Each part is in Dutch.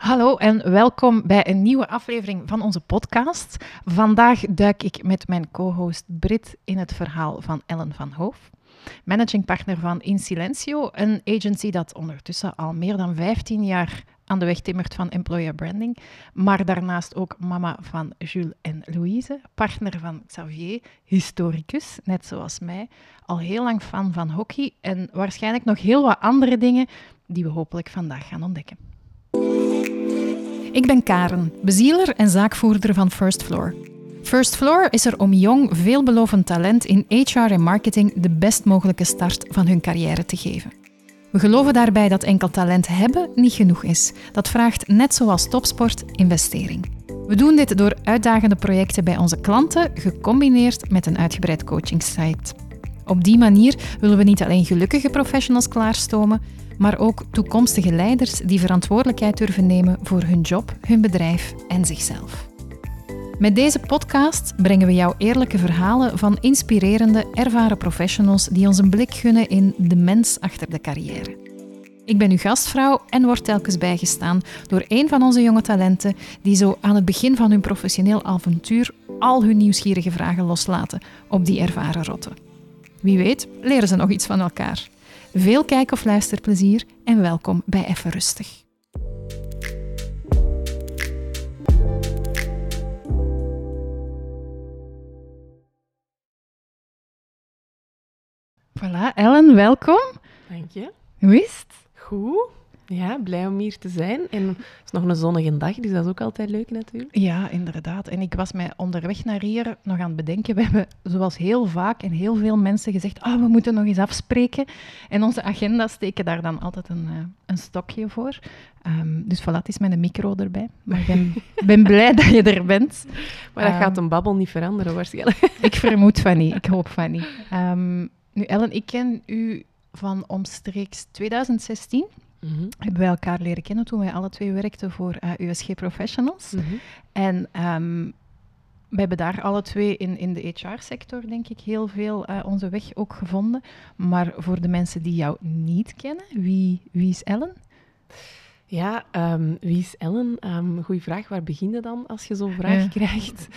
Hallo en welkom bij een nieuwe aflevering van onze podcast. Vandaag duik ik met mijn co-host Brit in het verhaal van Ellen van Hoof, managing partner van In Silencio, een agency dat ondertussen al meer dan 15 jaar aan de weg timmert van employer branding, maar daarnaast ook mama van Jules en Louise, partner van Xavier, historicus, net zoals mij, al heel lang fan van hockey en waarschijnlijk nog heel wat andere dingen die we hopelijk vandaag gaan ontdekken. Ik ben Karen, bezieler en zaakvoerder van First Floor. First Floor is er om jong, veelbelovend talent in HR en marketing de best mogelijke start van hun carrière te geven. We geloven daarbij dat enkel talent hebben niet genoeg is. Dat vraagt, net zoals topsport, investering. We doen dit door uitdagende projecten bij onze klanten, gecombineerd met een uitgebreid coachingsite. Op die manier willen we niet alleen gelukkige professionals klaarstomen, maar ook toekomstige leiders die verantwoordelijkheid durven nemen voor hun job, hun bedrijf en zichzelf. Met deze podcast brengen we jou eerlijke verhalen van inspirerende, ervaren professionals die ons een blik gunnen in de mens achter de carrière. Ik ben uw gastvrouw en word telkens bijgestaan door een van onze jonge talenten die zo aan het begin van hun professioneel avontuur al hun nieuwsgierige vragen loslaten op die ervaren rotten. Wie weet, leren ze nog iets van elkaar. Veel kijk- of luisterplezier en welkom bij Even Rustig. Voilà, Ellen, welkom. Dank je. Hoe is het? Goed. Ja, blij om hier te zijn. En het is nog een zonnige dag, dus dat is ook altijd leuk natuurlijk. Ja, inderdaad. En ik was mij onderweg naar hier nog aan het bedenken. We hebben zoals heel vaak en heel veel mensen gezegd, ah, we moeten nog eens afspreken. En onze agenda steken daar dan altijd een, uh, een stokje voor. Um, dus voilà, het is met een micro erbij. Maar ik ben, ben blij dat je er bent. Maar dat um, gaat een babbel niet veranderen waarschijnlijk. Ik vermoed van niet. Ik hoop van niet. Um, nu, Ellen, ik ken u van omstreeks 2016. Mm -hmm. Hebben wij elkaar leren kennen toen wij alle twee werkten voor uh, USG Professionals. Mm -hmm. En um, we hebben daar alle twee in, in de HR-sector, denk ik, heel veel uh, onze weg ook gevonden. Maar voor de mensen die jou niet kennen, wie, wie is Ellen? Ja, um, wie is Ellen? Um, goeie vraag. Waar begin je dan als je zo'n vraag uh. krijgt?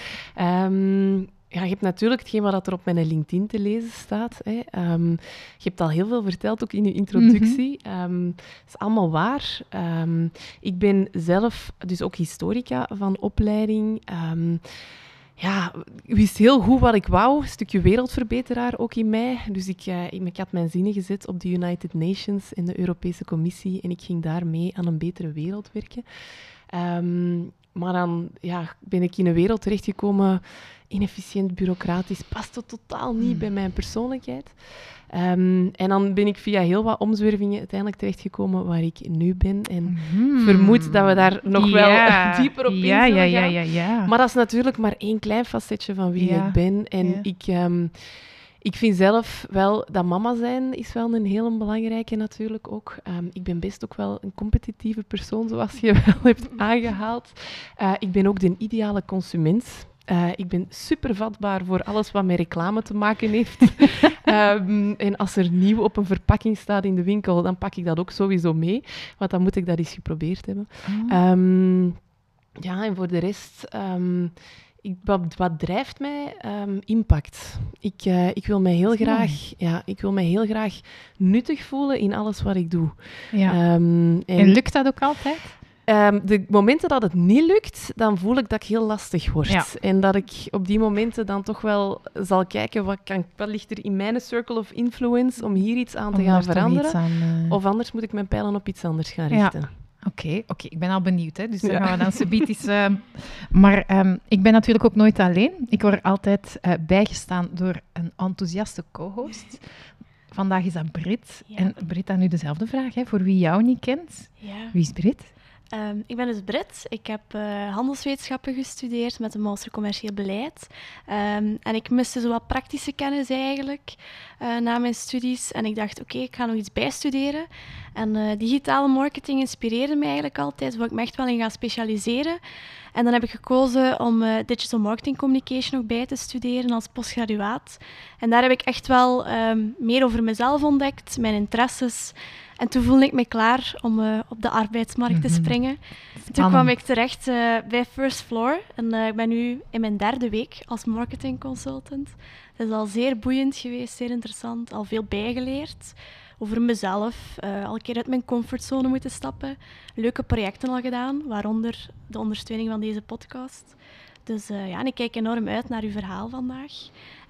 Um, ja, je hebt natuurlijk hetgeen wat er op mijn LinkedIn te lezen staat. Hè. Um, je hebt al heel veel verteld, ook in je introductie. Het mm -hmm. um, is allemaal waar. Um, ik ben zelf dus ook historica van opleiding. ja, ik wist heel goed wat ik wou. Een stukje wereldverbeteraar ook in mij. Dus ik, uh, ik had mijn zinnen gezet op de United Nations en de Europese Commissie. En ik ging daarmee aan een betere wereld werken. maar dan ja, ben ik in een wereld terechtgekomen inefficiënt, bureaucratisch, past het totaal niet hmm. bij mijn persoonlijkheid. Um, en dan ben ik via heel wat omzwervingen uiteindelijk terechtgekomen waar ik nu ben. En hmm. vermoed dat we daar nog wel dieper op in zullen ja, gaan. Ja, ja, Maar dat is natuurlijk maar één klein facetje van wie ik ben. En ik... Um, ik vind zelf wel dat mama zijn is wel een hele belangrijke natuurlijk ook. Um, ik ben best ook wel een competitieve persoon, zoals je wel hebt aangehaald. Uh, ik ben ook de ideale consument. Uh, ik ben super vatbaar voor alles wat met reclame te maken heeft. um, en als er nieuw op een verpakking staat in de winkel, dan pak ik dat ook sowieso mee. Want dan moet ik dat eens geprobeerd hebben. Oh. Um, ja, en voor de rest, um, ik, wat, wat, drijft mij? impact. Ik, uh, ik, wil mij heel graag, ja, ik wil mij heel graag nuttig voelen in alles wat ik doe. Ja. en, en lukt dat ook altijd? Um, de momenten dat het niet lukt, dan voel ik dat ik heel lastig word. Ja. En dat ik op die momenten dan toch wel zal kijken wat, kan, wat ligt er in mijn circle of influence om hier iets aan te om gaan veranderen. Aan, uh... Of anders moet ik mijn pijlen op iets anders gaan richten. Ja. Oké, okay, okay, ik ben al benieuwd. Hè? Dus dan gaan we dan subiet uh, Maar um, ik ben natuurlijk ook nooit alleen. Ik word altijd uh, bijgestaan door een enthousiaste co-host. Vandaag is dat Brit. Ja. En Brit, dan nu dezelfde vraag, hè, voor wie jou niet kent. Ja. Wie is Brit? Um, ik ben dus Brit. Ik heb uh, handelswetenschappen gestudeerd met een master commercieel beleid. Um, en ik miste zo wat praktische kennis eigenlijk uh, na mijn studies. En ik dacht, oké, ik ga nog iets bijstuderen. En uh, digitale marketing inspireerde mij eigenlijk altijd, waar ik me echt wel in ga specialiseren. En dan heb ik gekozen om Digital Marketing Communication nog bij te studeren als postgraduaat. En daar heb ik echt wel um, meer over mezelf ontdekt, mijn interesses. En toen voelde ik me klaar om uh, op de arbeidsmarkt te Mhm. springen. Toen kwam ik terecht uh, bij First Floor en uh, ik ben nu in mijn derde week als marketing consultant. Het is al zeer boeiend geweest, zeer interessant, al veel bijgeleerd over mezelf, al een keer uit mijn comfortzone moeten stappen. Leuke projecten al gedaan, waaronder de ondersteuning van deze podcast. Dus uh, ja, en ik kijk enorm uit naar uw verhaal vandaag.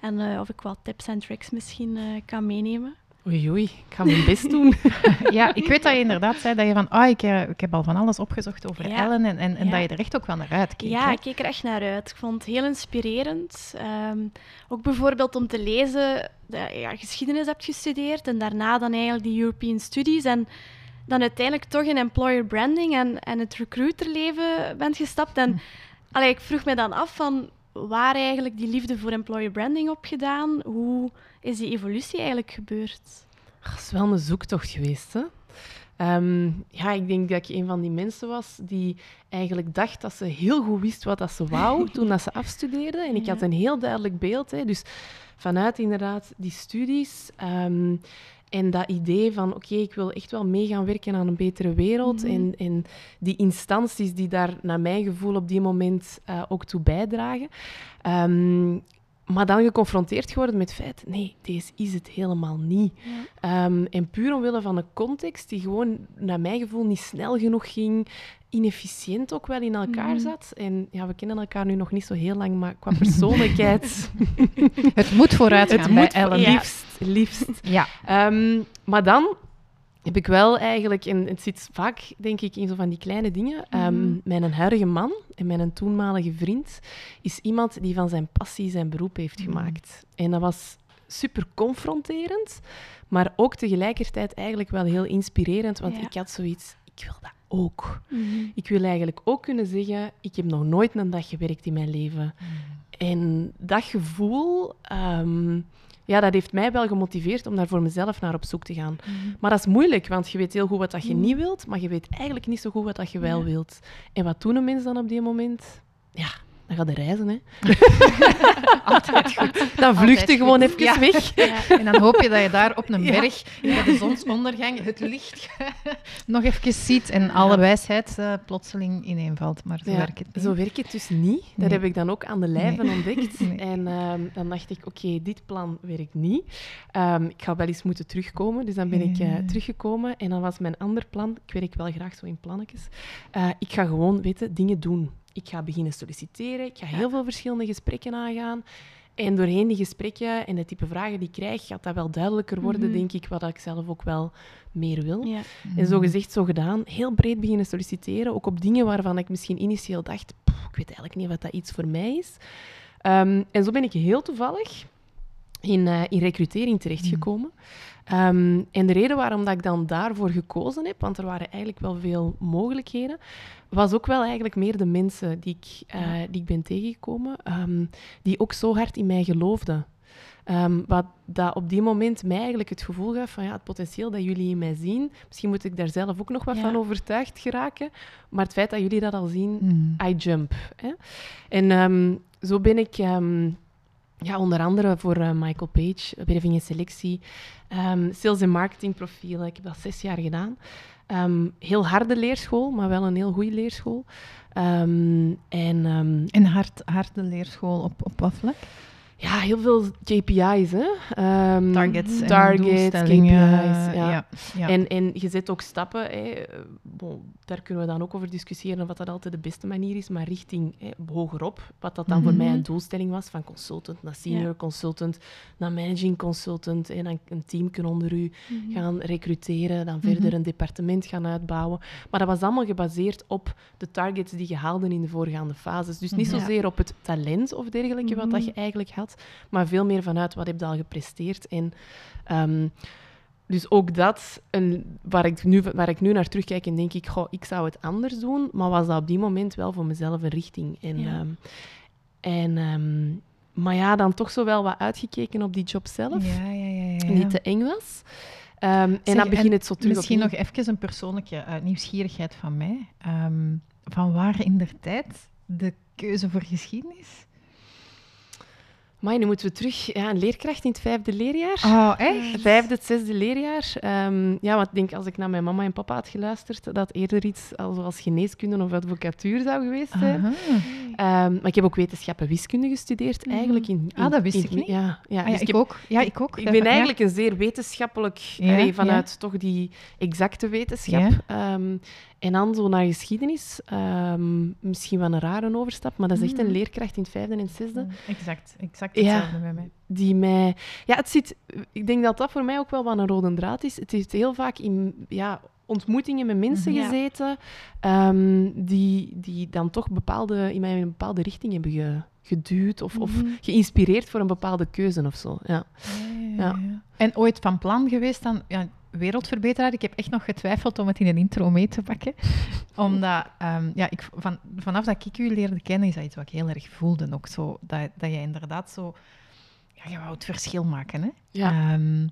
En uh, of ik wat tips en tricks misschien kan meenemen. Oei, oei, ik ga mijn best doen. ja, ik weet dat je inderdaad zei dat je van, ah, ik, ik heb al van alles opgezocht over Ja. Ellen en, en, en Ja. dat je er echt ook wel naar uitkeek. Ja, hè? ik keek er echt naar uit. Ik vond het heel inspirerend. Ehm, ook bijvoorbeeld om te lezen dat je ja, geschiedenis hebt gestudeerd en daarna dan eigenlijk die European Studies en dan uiteindelijk toch in employer branding en, en het recruiterleven bent gestapt. En allee, ik vroeg me dan af van waar eigenlijk die liefde voor employer branding opgedaan? Hoe is die evolutie eigenlijk gebeurd? Het is wel een zoektocht geweest, hè? Ehm, ja, ik denk dat ik een van die mensen was die eigenlijk dacht dat ze heel goed wist wat dat ze wou toen dat ze afstudeerde. En ik had een heel duidelijk beeld. Hè. Dus vanuit inderdaad die studies ehm, en dat idee van oké, ik wil echt wel mee gaan werken aan een betere wereld. Mhm. en, en die instanties die daar naar mijn gevoel op die moment eh, ook toe bijdragen. Ehm, maar dan geconfronteerd geworden met het feit, nee, deze is het helemaal niet. Ja. Ehm, en puur omwille van een context die gewoon, naar mijn gevoel, niet snel genoeg ging, inefficiënt ook wel in elkaar Mhm. zat. En ja, we kennen elkaar nu nog niet zo heel lang, maar qua persoonlijkheid... Het moet vooruit gaan het bij moet Ellen. Ja. liefst, liefst. Ja. Ehm, maar dan heb ik wel eigenlijk, en het zit vaak, denk ik, in zo van die kleine dingen. Mhm. Mijn huidige man en mijn toenmalige vriend is iemand die van zijn passie zijn beroep heeft Mhm. gemaakt. En dat was super confronterend, maar ook tegelijkertijd eigenlijk wel heel inspirerend, want Ja. ik had zoiets, ik wil dat ook. Mhm. Ik wil eigenlijk ook kunnen zeggen, ik heb nog nooit een dag gewerkt in mijn leven. En dat gevoel, ehm, ja, dat heeft mij wel gemotiveerd om daar voor mezelf naar op zoek te gaan. Maar dat is moeilijk, want je weet heel goed wat dat je Mm. niet wilt, maar je weet eigenlijk niet zo goed wat dat je wel wilt. En wat doen een mens dan op die moment? Ja, dan ga je reizen, hè. Altijd goed. Dan vlucht je gewoon even Ja. weg. Ja. En dan hoop je dat je daar op een Ja. berg, bij de zonsondergang, het licht nog even ziet en alle wijsheid eh, plotseling ineenvalt. Maar zo Ja, werkt het niet. Zo werkt het dus niet. Dat Nee. heb ik dan ook aan de lijve Nee. ontdekt. Nee. En ehm, dan dacht ik, oké, dit plan werkt niet. Ehm, ik ga wel eens moeten terugkomen. Dus dan ben ik eh, teruggekomen. En dan was mijn ander plan, ik werk wel graag zo in plannetjes, eh, ik ga gewoon, weten, dingen doen. Ik ga beginnen solliciteren. Ik ga heel veel verschillende gesprekken aangaan. En doorheen die gesprekken en de type vragen die ik krijg, gaat dat wel duidelijker worden, Mhm. denk ik, wat ik zelf ook wel meer wil. Ja. En zo gezegd, zo gedaan. Heel breed beginnen solliciteren. Ook op dingen waarvan ik misschien initieel dacht... "Poeh, ik weet eigenlijk niet wat dat iets voor mij is. Ehm, en zo ben ik heel toevallig in, eh, in recrutering terechtgekomen. Ehm, en de reden waarom dat ik dan daarvoor gekozen heb, want er waren eigenlijk wel veel mogelijkheden, was ook wel eigenlijk meer de mensen die ik, eh, die ik ben tegengekomen, ehm, die ook zo hard in mij geloofden. Ehm, wat dat op die moment mij eigenlijk het gevoel gaf van ja, het potentieel dat jullie in mij zien, misschien moet ik daar zelf ook nog wat Ja. van overtuigd geraken, maar het feit dat jullie dat al zien, Mm. I jump. Hè? En zo ben ik ja, onder andere voor eh, Michael Page, werving en selectie, ehm, sales en marketing profielen. Ik heb dat zes jaar gedaan. Ehm, heel harde leerschool, maar wel een heel goede leerschool. Ehm, en En hard, harde leerschool op, op? Ja, heel veel KPI's. Hè? Ehm, Targets en targets. KPI's. Ja. ja. ja. En, en je zet ook stappen. Hè. Bon, daar kunnen we dan ook over discussiëren of dat altijd de beste manier is, maar richting hè, hogerop. Wat dat dan voor Mhm. mij een doelstelling was, van consultant naar senior consultant, naar managing consultant. En dan een team onder u Mhm. gaan recruteren, dan Mhm. verder een departement gaan uitbouwen. Maar dat was allemaal gebaseerd op de targets die je haalde in de voorgaande fases. Dus niet Mhm. zozeer op het talent of dergelijke wat dat Mhm. je eigenlijk had, maar veel meer vanuit wat heb je al gepresteerd. En ehm, dus ook dat, een, waar, ik nu, waar ik nu naar terugkijk en denk ik, goh, ik zou het anders doen, maar was dat op die moment wel voor mezelf een richting. En, Ja. ehm, en, ehm, maar ja, dan toch zo wel wat uitgekeken op die job zelf, Ja, ja, die te eng was. En dan begint en het zo terug Misschien nog even een persoonlijke eh, nieuwsgierigheid van mij. Van waar in der tijd de keuze voor geschiedenis? Maar nu moeten we terug. Ja, een leerkracht in het vijfde leerjaar. Oh, echt? Vijfde, het zesde leerjaar. Ehm, ja, want ik denk als ik naar mijn mama en papa had geluisterd, dat eerder iets als, zoals geneeskunde of advocatuur zou geweest zijn. Ehm, maar ik heb ook wetenschappen wiskunde gestudeerd, Mhm. eigenlijk. In, in- Ah, dat wist in- ik niet. Ja, ja, Ah, dus ja, ik ik heb- ook. Ja, ik ook. Ik ben ja. eigenlijk een zeer wetenschappelijk, Ja, vanuit toch die exacte wetenschap. Ehm, en dan zo naar geschiedenis. Ehm, misschien wel een rare overstap, maar dat is echt een Mhm. leerkracht in het vijfde en het zesde. Exact, exact Ja. hetzelfde bij mij. Die mij... Ja, het zit... Ik denk dat dat voor mij ook wel wat een rode draad is. Het heeft heel vaak in ja, ontmoetingen met mensen Mhm. Ja. gezeten ehm, die, die dan toch bepaalde, in mij in een bepaalde richting hebben ge- geduwd of, of Mhm. geïnspireerd voor een bepaalde keuze of zo. Ja. Ja. En ooit van plan geweest dan, ja, wereldverbeteraar. Ik heb echt nog getwijfeld om het in een intro mee te pakken. Omdat, ehm, ja, ik, van, vanaf dat ik u leerde kennen, is dat iets wat ik heel erg voelde. Ook zo, dat, dat je inderdaad zo... Ja, je wou het verschil maken, hè. Ja. Ehm,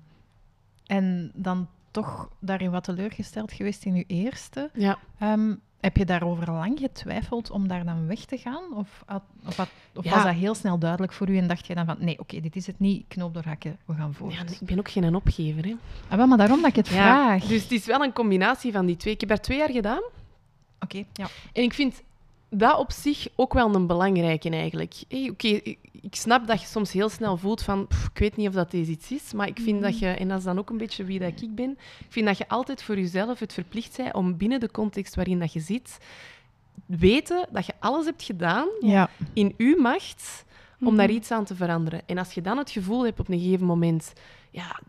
en dan toch daarin wat teleurgesteld geweest in uw eerste. ja. Ehm, heb je daarover lang getwijfeld om daar dan weg te gaan? Of, of, had- of Ja. was dat heel snel duidelijk voor u en dacht je dan van nee, oké, dit is het niet, knoop doorhakken, we gaan voort. ja, ik ben ook geen opgever. Hè. Ah, wel, maar daarom dat ik het Ja, vraag. dus het is wel een combinatie van die twee. Ik heb daar twee jaar gedaan. Oké, ja. En ik vind dat op zich ook wel een belangrijke eigenlijk. Hey, Oké, ik, ik snap dat je soms heel snel voelt van, "Pff, ik weet niet of dat deze iets is, maar ik vind dat je, en dat is dan ook een beetje wie dat ik ben, ik vind dat je altijd voor jezelf het verplicht bent om binnen de context waarin dat je zit, weten dat je alles hebt gedaan Ja. in uw macht om Mhm. daar iets aan te veranderen. En als je dan het gevoel hebt op een gegeven moment, ja,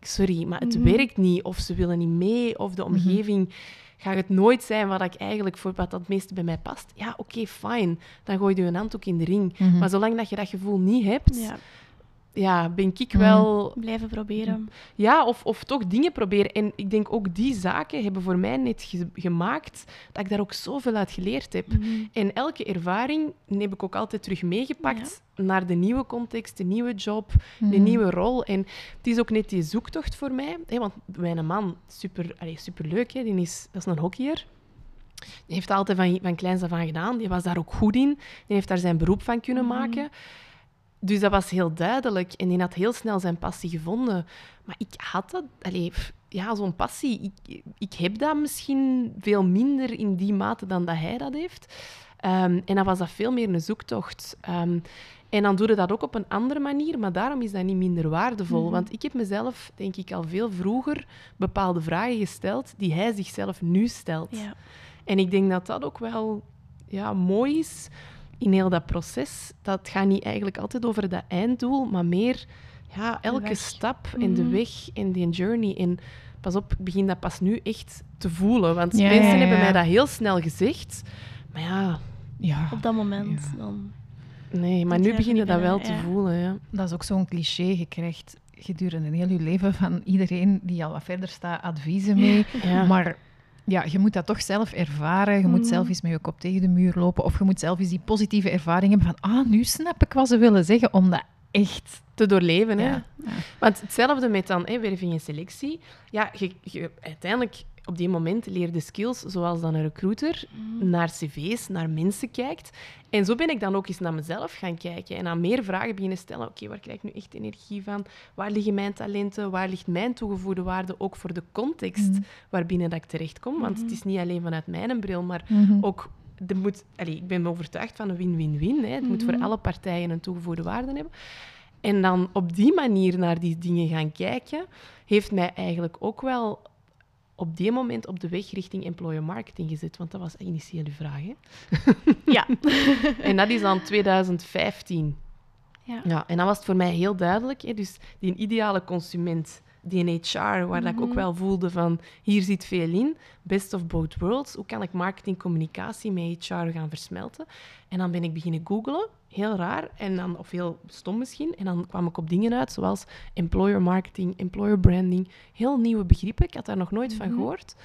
sorry, maar het Mhm. werkt niet, of ze willen niet mee, of de omgeving gaat het nooit zijn wat ik eigenlijk voor wat dat het meeste bij mij past. Ja, oké, fijn. Dan gooi je een handdoek in de ring. Mhm. Maar zolang dat je dat gevoel niet hebt, ja, Ja, ben ik Mhm. wel... blijven proberen. Ja, of, of toch dingen proberen. En ik denk ook die zaken hebben voor mij net ge- gemaakt dat ik daar ook zoveel uit geleerd heb. Mhm. En elke ervaring heb ik ook altijd terug meegepakt naar de nieuwe context, de nieuwe job, de Mhm. nieuwe rol. En het is ook net die zoektocht voor mij. Hè, want mijn man, super, allee, superleuk, hè, die is, dat is een hockeyer. Die heeft altijd van, van kleins af aan gedaan. Die was daar ook goed in. Die heeft daar zijn beroep van kunnen Mhm. maken. Dus dat was heel duidelijk. En die had heel snel zijn passie gevonden. Maar ik had dat... Allee, ja, zo'n passie. Ik, ik heb dat misschien veel minder in die mate dan dat hij dat heeft. Ehm, en dan was dat veel meer een zoektocht. Ehm, en dan doe je dat ook op een andere manier, maar daarom is dat niet minder waardevol. Mhm. Want ik heb mezelf, denk ik, al veel vroeger bepaalde vragen gesteld die hij zichzelf nu stelt. Ja. En ik denk dat dat ook wel ja, mooi is in heel dat proces. Dat gaat niet eigenlijk altijd over dat einddoel, maar meer ja, elke stap en de Mhm. weg en die journey. En pas op, ik begin dat pas nu echt te voelen. Want Ja, mensen ja, hebben mij dat heel snel gezegd. Maar ja, Ja, Op dat moment Ja. dan. nee, maar Dat nu begin je dat wel te voelen. Ja. dat is ook zo'n cliché. Krijgt gedurende heel je leven van iedereen die al wat verder staat adviezen mee. Ja. Maar ja, je moet dat toch zelf ervaren. Je moet Mhm. zelf eens met je kop tegen de muur lopen. Of je moet zelf eens die positieve ervaring hebben van ah, nu snap ik wat ze willen zeggen. Om dat echt... te doorleven. Hè? Ja. Want hetzelfde met dan hè, werving en selectie. Ja, je, je, uiteindelijk op die moment leer de skills zoals dan een recruiter naar cv's, naar mensen kijkt. En zo ben ik dan ook eens naar mezelf gaan kijken en aan meer vragen beginnen stellen. Oké, waar krijg ik nu echt energie van? Waar liggen mijn talenten? Waar ligt mijn toegevoegde waarde ook voor de context Mhm. waarbinnen dat ik terechtkom? Want het Mhm. is niet alleen vanuit mijn bril, maar Mhm. ook... Er moet, allee, ik ben overtuigd van een win-win-win. hè. Het moet voor Mhm. alle partijen een toegevoegde waarde hebben. En dan op die manier naar die dingen gaan kijken, heeft mij eigenlijk ook wel op die moment op de weg richting employer marketing gezet. Want dat was initieel de vraag. Hè? Ja. En dat is dan 2015. ja. Ja, en dan was het voor mij heel duidelijk. Hè? Dus die ideale consument, die in HR, waar ik ook Mhm. wel voelde van hier zit veel in, best of both worlds. Hoe kan ik marketing communicatie met HR gaan versmelten? En dan ben ik beginnen googlen, heel raar, en dan, of heel stom misschien. En dan kwam ik op dingen uit, zoals employer marketing, employer branding. Heel nieuwe begrippen, ik had daar nog nooit van Mhm. gehoord.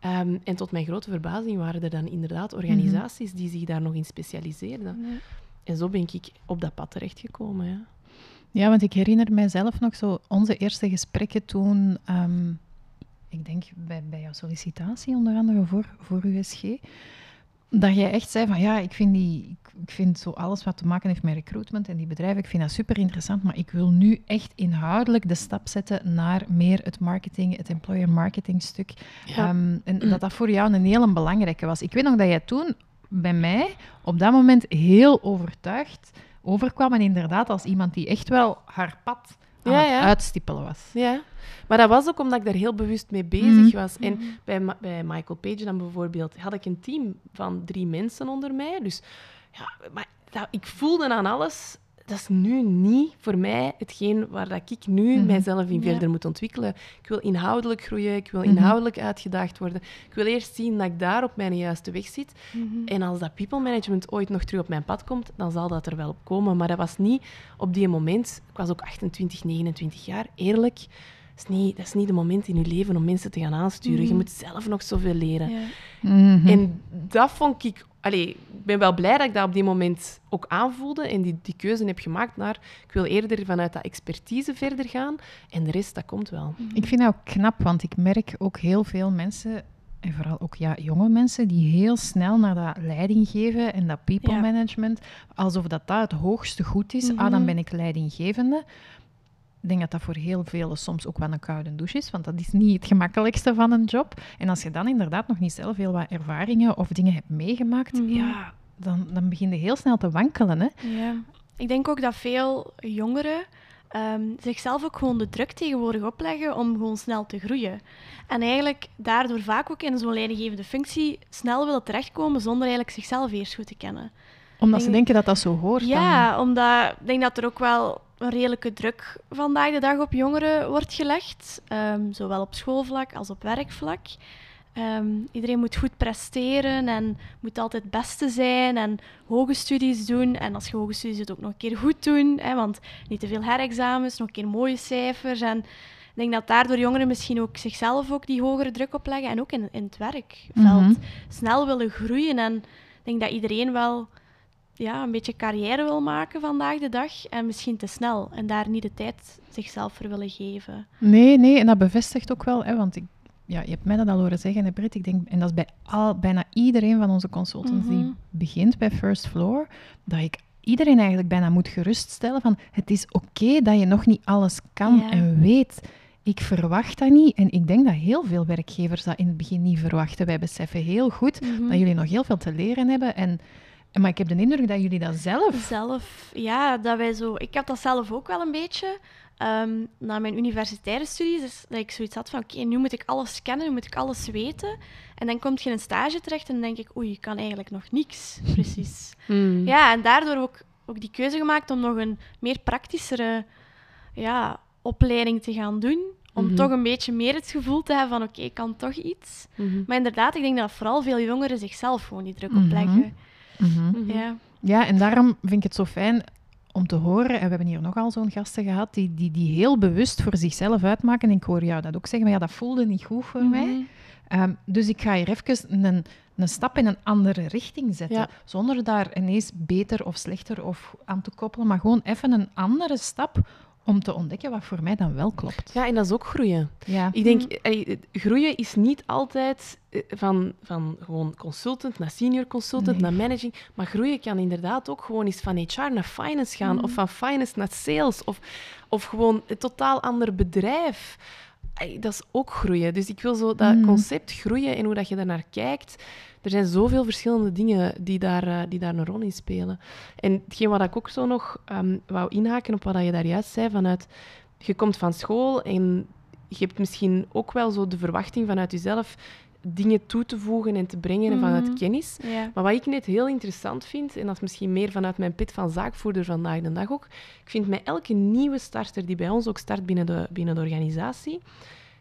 Ehm, en tot mijn grote verbazing waren er dan inderdaad organisaties die zich daar nog in specialiseerden. En zo ben ik op dat pad terechtgekomen. Ja. Ja, want ik herinner mijzelf nog zo onze eerste gesprekken toen, ehm, ik denk bij, bij jouw sollicitatie onder andere voor, voor USG, dat jij echt zei van ja, ik vind die, ik, vind zo alles wat te maken heeft met recruitment en die bedrijven, ik vind dat super interessant, maar ik wil nu echt inhoudelijk de stap zetten naar meer het marketing, het employer marketing stuk. Ehm, en dat dat voor jou een hele belangrijke was. Ik weet nog dat jij toen bij mij op dat moment heel overtuigd overkwam en inderdaad als iemand die echt wel haar pad aan Ja, het uitstippelen was. Ja, maar dat was ook omdat ik daar heel bewust mee bezig Mhm. was. En bij, Ma- bij Michael Page dan bijvoorbeeld had ik een team van drie mensen onder mij. Dus ja, maar dat, ik voelde aan alles. Dat is nu niet voor mij hetgeen waar dat ik nu Mhm. mijzelf in Ja. verder moet ontwikkelen. Ik wil inhoudelijk groeien, ik wil Mhm. inhoudelijk uitgedaagd worden. Ik wil eerst zien dat ik daar op mijn juiste weg zit. Mhm. En als dat people management ooit nog terug op mijn pad komt, dan zal dat er wel op komen. Maar dat was niet op die moment. Ik was ook 28, 29 jaar. Eerlijk, dat is niet, dat is niet de moment in je leven om mensen te gaan aansturen. Je Mhm. moet zelf nog zoveel leren. Ja. En dat vond ik... Allee, ik ben wel blij dat ik dat op die moment ook aanvoelde en die, die keuze heb gemaakt naar... Ik wil eerder vanuit dat expertise verder gaan en de rest, dat komt wel. Ik vind dat ook knap, want ik merk ook heel veel mensen, en vooral ook ja, jonge mensen, die heel snel naar dat leiding geven en dat people Ja. management, alsof dat, dat het hoogste goed is. Ah, Mhm. dan ben ik leidinggevende. Ik denk dat dat voor heel velen soms ook wel een koude douche is, want dat is niet het gemakkelijkste van een job. En als je dan inderdaad nog niet zelf heel wat ervaringen of dingen hebt meegemaakt, Mhm. ja, dan, dan begin je heel snel te wankelen. Hè? Ja. Ik denk ook dat veel jongeren ehm, zichzelf ook gewoon de druk tegenwoordig opleggen om gewoon snel te groeien. En eigenlijk daardoor vaak ook in zo'n leidinggevende functie snel willen terechtkomen zonder eigenlijk zichzelf eerst goed te kennen. Omdat ze Denk- denken dat dat zo hoort. dan. Ja, omdat ik denk dat er ook wel een redelijke druk vandaag de dag op jongeren wordt gelegd. ehm, zowel op schoolvlak als op werkvlak. Ehm, iedereen moet goed presteren en moet altijd het beste zijn en hoge studies doen. En als je hoge studies doet, ook nog een keer goed doen. Hè, want niet te veel herexamens, nog een keer mooie cijfers. En ik denk dat daardoor jongeren misschien ook zichzelf ook die hogere druk opleggen. En ook in, in het werkveld Mhm. snel willen groeien. En ik denk dat iedereen wel ja, een beetje carrière wil maken vandaag de dag. En misschien te snel. En daar niet de tijd zichzelf voor willen geven. Nee, nee, en dat bevestigt ook wel, hè, want ik, ja, je hebt mij dat al horen zeggen, hè, Britt. Ik denk, en dat is bij al, bijna iedereen van onze consultants die Mhm. begint bij First Floor, dat ik iedereen eigenlijk bijna moet geruststellen van het is oké dat je nog niet alles kan Ja. en weet. Ik verwacht dat niet. En ik denk dat heel veel werkgevers dat in het begin niet verwachten. Wij beseffen heel goed Mhm. dat jullie nog heel veel te leren hebben. En, en, maar ik heb de indruk dat jullie dat zelf... Zelf, ja, dat wij zo... Ik heb dat zelf ook wel een beetje. ehm, na mijn universitaire studies, is dat ik zoiets had van, oké, nu moet ik alles kennen, nu moet ik alles weten. En dan kom je in een stage terecht en dan denk ik, oei, ik kan eigenlijk nog niks, precies. Mm. Ja, en daardoor ook, ook die keuze gemaakt om nog een meer praktischere ja, opleiding te gaan doen. Om Mhm. toch een beetje meer het gevoel te hebben van, oké, ik kan toch iets. Mhm. Maar inderdaad, ik denk dat vooral veel jongeren zichzelf gewoon die druk Mhm. opleggen. Mhm. Mhm. Ja. Ja, en daarom vind ik het zo fijn om te horen, en we hebben hier nogal zo'n gasten gehad, die, die, die heel bewust voor zichzelf uitmaken. En ik hoor jou dat ook zeggen, maar ja, dat voelde niet goed voor mij. Mhm. Ehm, dus ik ga hier even een, een stap in een andere richting zetten. Ja. Zonder daar ineens beter of slechter of aan te koppelen, maar gewoon even een andere stap om te ontdekken wat voor mij dan wel klopt. Ja, en dat is ook groeien. Ja. Ik denk, groeien is niet altijd eh, van, van gewoon consultant naar senior consultant Nee. naar managing. Maar groeien kan inderdaad ook gewoon eens van HR naar finance gaan. Mhm. Of van finance naar sales. Of, of gewoon een totaal ander bedrijf. Dat is ook groeien. Dus ik wil zo dat Mhm. concept groeien en hoe dat je daarnaar kijkt. Er zijn zoveel verschillende dingen die daar, eh, die daar een rol in spelen. En hetgeen wat ik ook zo nog ehm, wou inhaken op wat je daar juist zei, vanuit je komt van school en je hebt misschien ook wel zo de verwachting vanuit jezelf dingen toe te voegen en te brengen en vanuit Mhm. kennis. Ja. Maar wat ik net heel interessant vind, en dat is misschien meer vanuit mijn pit van zaakvoerder vandaag de dag ook, ik vind met elke nieuwe starter die bij ons ook start binnen de, binnen de organisatie,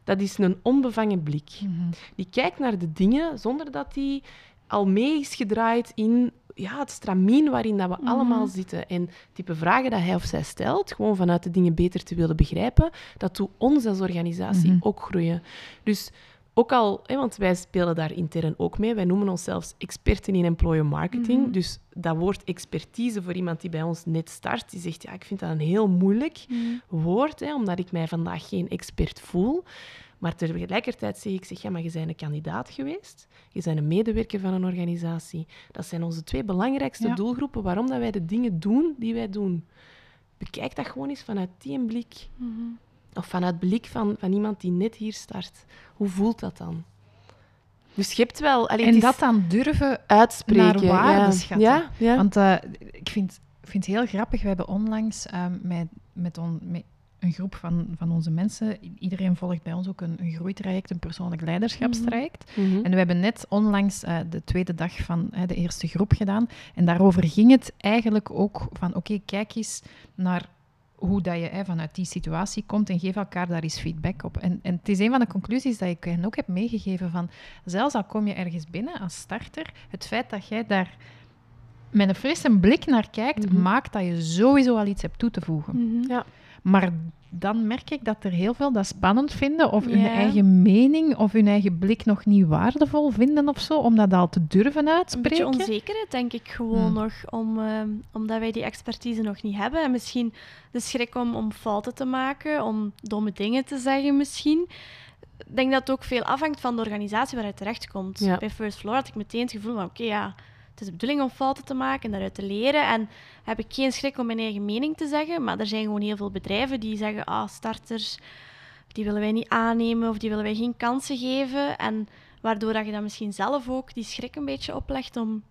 dat is een onbevangen blik. Mhm. Die kijkt naar de dingen zonder dat die al mee is gedraaid in ja, het stramien waarin dat we Mhm. allemaal zitten. En het type vragen dat hij of zij stelt, gewoon vanuit de dingen beter te willen begrijpen, dat doet ons als organisatie Mhm. ook groeien. Dus ook al, hè, want wij spelen daar intern ook mee, wij noemen onszelf experten in employer marketing. Mhm. Dus dat woord expertise voor iemand die bij ons net start, die zegt, ja, ik vind dat een heel moeilijk Mhm. woord, hè, omdat ik mij vandaag geen expert voel. Maar tegelijkertijd zeg ik, zeg, ja, maar je bent een kandidaat geweest. Je bent een medewerker van een organisatie. Dat zijn onze twee belangrijkste doelgroepen waarom dat wij de dingen doen die wij doen. Bekijk dat gewoon eens vanuit die blik. Mhm. Of vanuit blik van, van iemand die net hier start. Hoe voelt dat dan? Dus je hebt wel... Allee, en dat dan durven uitspreken. Naar waarde schatten. Ja, ja. Want uh, ik vind, vind het heel grappig. We hebben onlangs uh, met, met, on, met een groep van, van onze mensen. Iedereen volgt bij ons ook een, een groeitraject, een persoonlijk leiderschapstraject. Mhm. Mhm. En we hebben net onlangs uh, de tweede dag van de eerste groep gedaan. En daarover ging het eigenlijk ook van, oké, kijk eens naar hoe dat je hè, vanuit die situatie komt en geef elkaar daar eens feedback op. En, en het is een van de conclusies dat ik hen ook heb meegegeven van, zelfs al kom je ergens binnen als starter, het feit dat jij daar met een frisse blik naar kijkt, mhm. maakt dat je sowieso al iets hebt toe te voegen. ja. Maar dan merk ik dat er heel veel dat spannend vinden of hun eigen mening of hun eigen blik nog niet waardevol vinden of zo, om dat al te durven uitspreken. Een beetje onzekerheid, denk ik gewoon hmm. nog, om, ehm, omdat wij die expertise nog niet hebben. En misschien de schrik om, om fouten te maken, om domme dingen te zeggen misschien. Ik denk dat het ook veel afhangt van de organisatie waar je terechtkomt. Ja. Bij First Floor had ik meteen het gevoel van, oké, ja het is de bedoeling om fouten te maken en daaruit te leren. En heb ik geen schrik om mijn eigen mening te zeggen. Maar er zijn gewoon heel veel bedrijven die zeggen: ah, starters, die willen wij niet aannemen of die willen wij geen kansen geven. En waardoor dat je dan misschien zelf ook die schrik een beetje oplegt om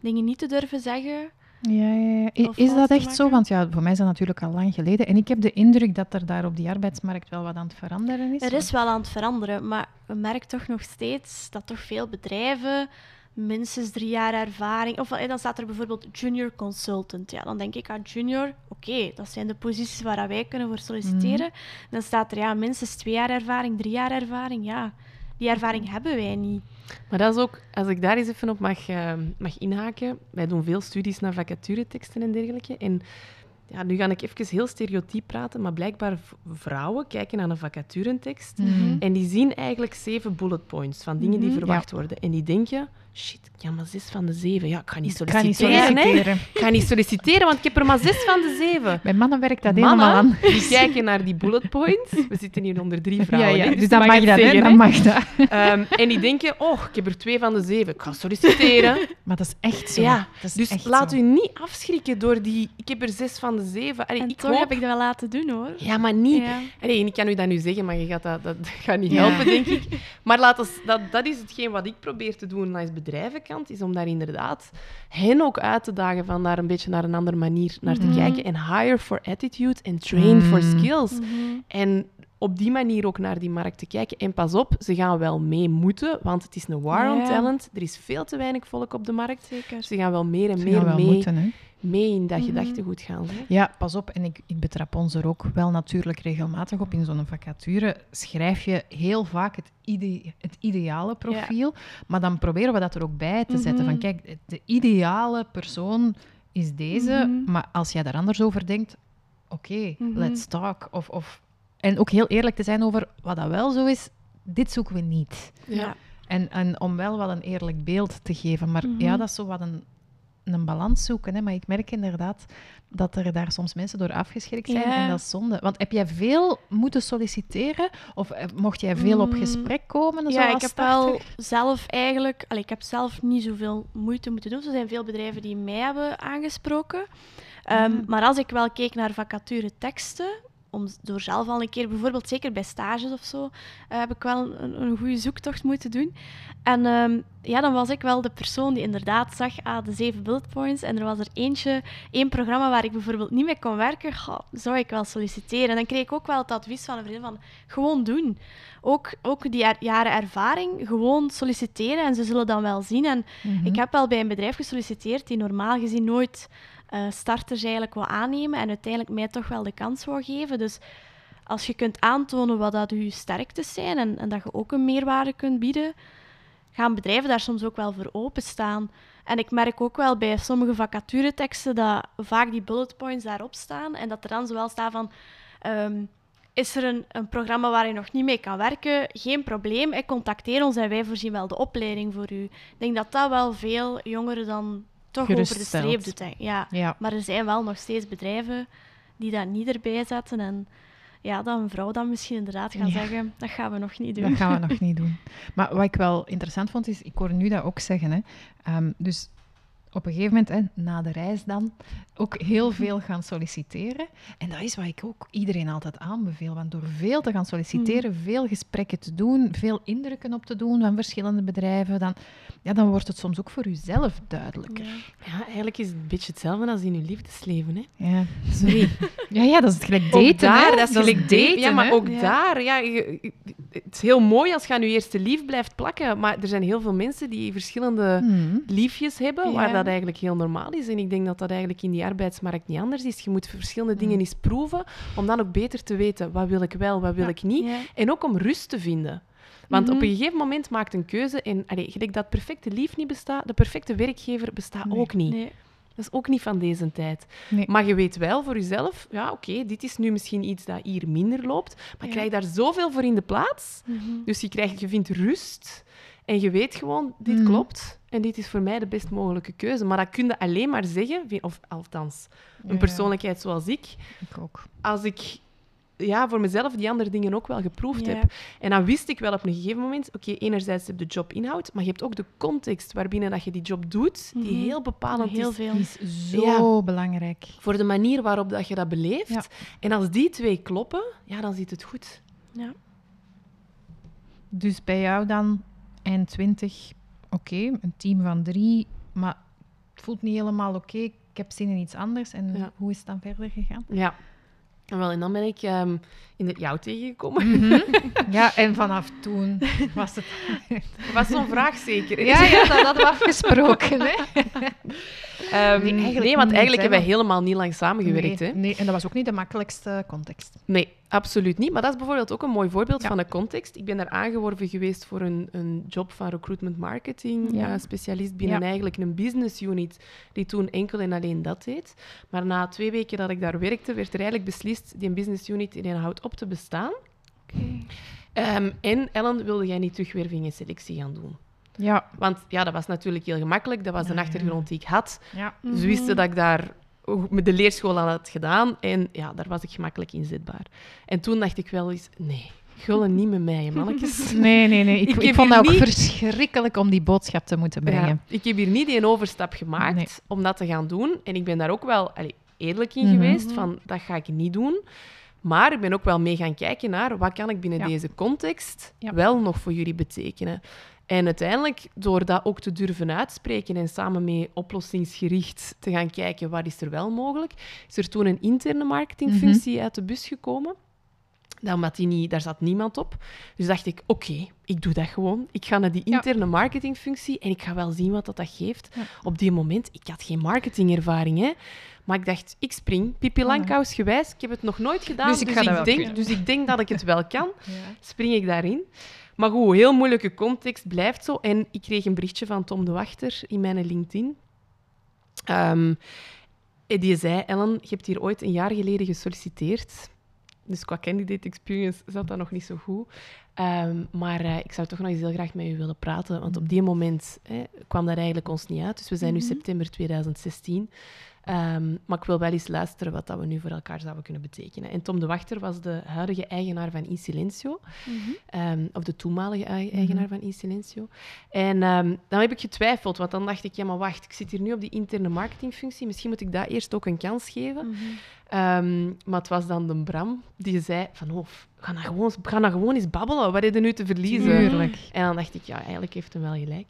dingen niet te durven zeggen. Ja, ja, ja. Is dat echt zo? Want ja, voor mij is dat natuurlijk al lang geleden. En ik heb de indruk dat er daar op die arbeidsmarkt wel wat aan het veranderen is. Er is wel aan het veranderen, maar we merken toch nog steeds dat toch veel bedrijven minstens drie jaar ervaring. Of dan staat er bijvoorbeeld junior consultant. Ja, dan denk ik aan junior, oké, dat zijn de posities waar wij kunnen voor solliciteren. Mhm. Dan staat er ja, minstens twee jaar ervaring, drie jaar ervaring. Ja, die ervaring hebben wij niet. Maar dat is ook, als ik daar eens even op mag, uh, mag inhaken. Wij doen veel studies naar vacatureteksten en dergelijke. En ja, nu ga ik even heel stereotyp praten, maar blijkbaar vrouwen kijken naar een vacaturentekst mm en die zien eigenlijk zeven bullet points van dingen die mhm. verwacht worden. En die denken, shit, ik heb maar zes van de zeven. Ja, ik ga niet solliciteren. Ga niet solliciteren. Ik ga niet solliciteren, want ik heb er maar zes van de zeven. Bij mannen werkt dat mannen, helemaal aan. die kijken naar die bullet points. We zitten hier onder drie vrouwen. Ja, ja. Dus, dus dat mag, dat, zeggen, mag dat. Um, en die denken, oh, ik heb er twee van de zeven. Ik ga solliciteren. Maar dat is echt zo. Ja, dus laat u niet afschrikken door die, ik heb er zes van de zeven. Allee, en ik toch heb ik dat wel laten doen, hoor. Ja, maar niet... Ja. Allee, ik kan u dat nu zeggen, maar je gaat dat, dat gaat niet helpen, denk ik. Maar laat ons, dat, dat is hetgeen wat ik probeer te doen als bedrijvenkant, is om daar inderdaad hen ook uit te dagen van daar een beetje naar een andere manier naar te mhm. kijken. En hire for attitude en train for mhm. skills. Mhm. En op die manier ook naar die markt te kijken. En pas op, ze gaan wel mee moeten, want het is een war on talent. Er is veel te weinig volk op de markt. Zeker. Ze gaan wel meer en meer mee. Moeten, mee in dat gedachtegoed gaan. Hè? Ja, pas op. En ik, ik betrap ons er ook wel natuurlijk regelmatig op. In zo'n vacature schrijf je heel vaak het, ide het ideale profiel. Maar dan proberen we dat er ook bij te zetten. Van mhm. kijk, de ideale persoon is deze. Mhm. Maar als jij daar anders over denkt, oké, mhm. let's talk. Of, of, en ook heel eerlijk te zijn over wat dat wel zo is, dit zoeken we niet. Ja. En, en om wel wel een eerlijk beeld te geven. Maar ja, dat is zo wat een een balans zoeken. Hè? Maar ik merk inderdaad dat er daar soms mensen door afgeschrikt zijn. En dat is zonde. Want heb jij veel moeten solliciteren? Of eh, mocht jij veel op mm. gesprek komen? Ja, ik heb wel zelf eigenlijk... Allee, ik heb zelf niet zoveel moeite moeten doen. Er zijn veel bedrijven die mij hebben aangesproken. Ehm, mm. Maar als ik wel keek naar vacature teksten, om, door zelf al een keer, bijvoorbeeld zeker bij stages of zo, uh, heb ik wel een, een goede zoektocht moeten doen. En um, ja, dan was ik wel de persoon die inderdaad zag, ah, de zeven bullet points. En er was er eentje, één programma waar ik bijvoorbeeld niet mee kon werken, goh, zou ik wel solliciteren. En dan kreeg ik ook wel het advies van een vriend van, gewoon doen. Ook, ook die jaren ervaring, gewoon solliciteren en ze zullen dan wel zien. En mhm. ik heb wel bij een bedrijf gesolliciteerd die normaal gezien nooit uh, starters eigenlijk wil aannemen en uiteindelijk mij toch wel de kans wil geven. Dus als je kunt aantonen wat dat je sterktes zijn en, en dat je ook een meerwaarde kunt bieden, gaan bedrijven daar soms ook wel voor openstaan. En ik merk ook wel bij sommige vacatureteksten dat vaak die bullet points daarop staan en dat er dan zowel staat van... Ehm, is er een, een, programma waar je nog niet mee kan werken? Geen probleem, ik contacteer ons en wij voorzien wel de opleiding voor u. Ik denk dat dat wel veel jongeren dan toch over de streep doet. Ja. ja. Maar er zijn wel nog steeds bedrijven die dat niet erbij zetten. En ja, dat een vrouw dan misschien inderdaad gaat Ja. zeggen, dat gaan we nog niet doen. Dat gaan we nog niet doen. Maar wat ik wel interessant vond, is, ik hoor nu dat ook zeggen. Hè. Ehm, dus op een gegeven moment, hè, na de reis dan, ook heel veel gaan solliciteren. En dat is wat ik ook iedereen altijd aanbeveel. Want door veel te gaan solliciteren, veel gesprekken te doen, veel indrukken op te doen van verschillende bedrijven, dan, ja, dan wordt het soms ook voor uzelf duidelijker. Ja. Ja, eigenlijk is het een beetje hetzelfde als in je liefdesleven. Hè. Ja, Sorry. ja, ja dat is het gelijk daten. ook daar, hè. dat is gelijk daten. Ja, maar hè. ook Ja. daar, ja, het is heel mooi als je aan je eerste lief blijft plakken, maar er zijn heel veel mensen die verschillende Mhm. liefjes hebben, waar. Dat eigenlijk heel normaal is. En ik denk dat dat eigenlijk in die arbeidsmarkt niet anders is. Je moet verschillende dingen Mm. eens proeven, om dan ook beter te weten wat wil ik wel, wat wil Ja. ik niet. Ja. En ook om rust te vinden. Want Mhm. op een gegeven moment maakt een keuze en allee, gelijk dat perfecte lief niet bestaat, de perfecte werkbegever bestaat Nee. ook niet. Nee. Dat is ook niet van deze tijd. Nee. Maar je weet wel voor jezelf, ja, oké, dit is nu misschien iets dat hier minder loopt, maar Ja. krijg daar zoveel voor in de plaats. Mhm. Dus je, krijgt, je vindt rust en je weet gewoon, dit Mhm. klopt en dit is voor mij de best mogelijke keuze. Maar dat kun je alleen maar zeggen, of althans, een Ja, persoonlijkheid zoals ik, Ik ook. als ik ja, voor mezelf die andere dingen ook wel geproefd Ja. heb. En dan wist ik wel op een gegeven moment, oké, enerzijds heb je de jobinhoud, maar je hebt ook de context waarbinnen dat je die job doet, die Mhm. heel bepalend Heel is veel. Die is zo belangrijk. voor de manier waarop dat je dat beleeft. Ja. En als die twee kloppen, ja, dan zit het goed. Ja. Dus bij jou dan eind 20, oké, een team van drie, maar het voelt niet helemaal oké. Ik heb zin in iets anders. En Ja. hoe is het dan verder gegaan? Ja. En, wel, en dan ben ik ehm, in de, jou tegengekomen. Ja, en vanaf toen was het. Was zo'n vraag zeker. hè? Ja, ja, dat hadden we afgesproken. Hè? Ehm, Nee, want eigenlijk hebben we want- helemaal niet lang samengewerkt. nee, hè? nee, en dat was ook niet de makkelijkste context. Nee, absoluut niet. Maar dat is bijvoorbeeld ook een mooi voorbeeld Ja. van een context. Ik ben daar aangeworven geweest voor een, een job van recruitment marketing Ja. eh, specialist binnen Ja. eigenlijk een business unit die toen enkel en alleen dat deed. Maar na twee weken dat ik daar werkte, werd er eigenlijk beslist die business unit in houdt op te bestaan. Oké. Ehm, en Ellen, wilde jij niet terugwerving en selectie gaan doen? Ja, Want ja, dat was natuurlijk heel gemakkelijk. Dat was Ja, een achtergrond die ik had. ja. Ze Mhm. wisten dat ik daar met de leerschool aan had gedaan. En ja, daar was ik gemakkelijk inzetbaar. En toen dacht ik wel eens, nee, gullen niet met mij, mannetjes. Nee, nee, nee. Ik, Ik vond dat ook niet- verschrikkelijk om die boodschap te moeten brengen. Ja, ik heb hier niet die overstap gemaakt Nee. om dat te gaan doen. En ik ben daar ook wel allee, eerlijk in Mhm. geweest, van dat ga ik niet doen. Maar ik ben ook wel mee gaan kijken naar wat kan ik binnen Ja. deze context Ja. wel nog voor jullie betekenen. En uiteindelijk, door dat ook te durven uitspreken en samen mee oplossingsgericht te gaan kijken wat is er wel mogelijk, is er toen een interne marketingfunctie Mhm. uit de bus gekomen. Dan die niet, daar zat niemand op. Dus dacht ik, oké, ik doe dat gewoon. Ik ga naar die Ja. interne marketingfunctie en ik ga wel zien wat dat, dat geeft. Ja. Op die moment, ik had geen marketingervaring, hè. Maar ik dacht, ik spring. Pippi Langkous gewijs. Ik heb het nog nooit gedaan, Dus dus ik wel denk, kunnen. dus ik denk dat ik het wel kan. Ja. Spring ik daarin. Maar goed, heel moeilijke context, blijft zo. En ik kreeg een berichtje van Tom de Wachter in mijn LinkedIn. Ehm, en die zei, Ellen, je hebt hier ooit een jaar geleden gesolliciteerd. Dus qua candidate experience zat dat nog niet zo goed. Ehm, maar eh, ik zou toch nog eens heel graag met u willen praten. Want op die moment hè, kwam dat eigenlijk ons niet uit. Dus we zijn nu Mhm. september 2016. Ehm, maar ik wil wel eens luisteren wat dat we nu voor elkaar zouden kunnen betekenen. En Tom de Wachter was de huidige eigenaar van Insilencio. Mhm. Ehm, of de toenmalige Mhm. eigenaar van Insilencio. En ehm, dan heb ik getwijfeld, want dan dacht ik, ja, maar wacht, ik zit hier nu op die interne marketingfunctie. Misschien moet ik dat eerst ook een kans geven. Mhm. Maar het was dan de Bram die zei van, oh, ga nou gewoon, ga nou gewoon eens babbelen. Wat heb je nu te verliezen? En dan dacht ik, ja, eigenlijk heeft hem wel gelijk.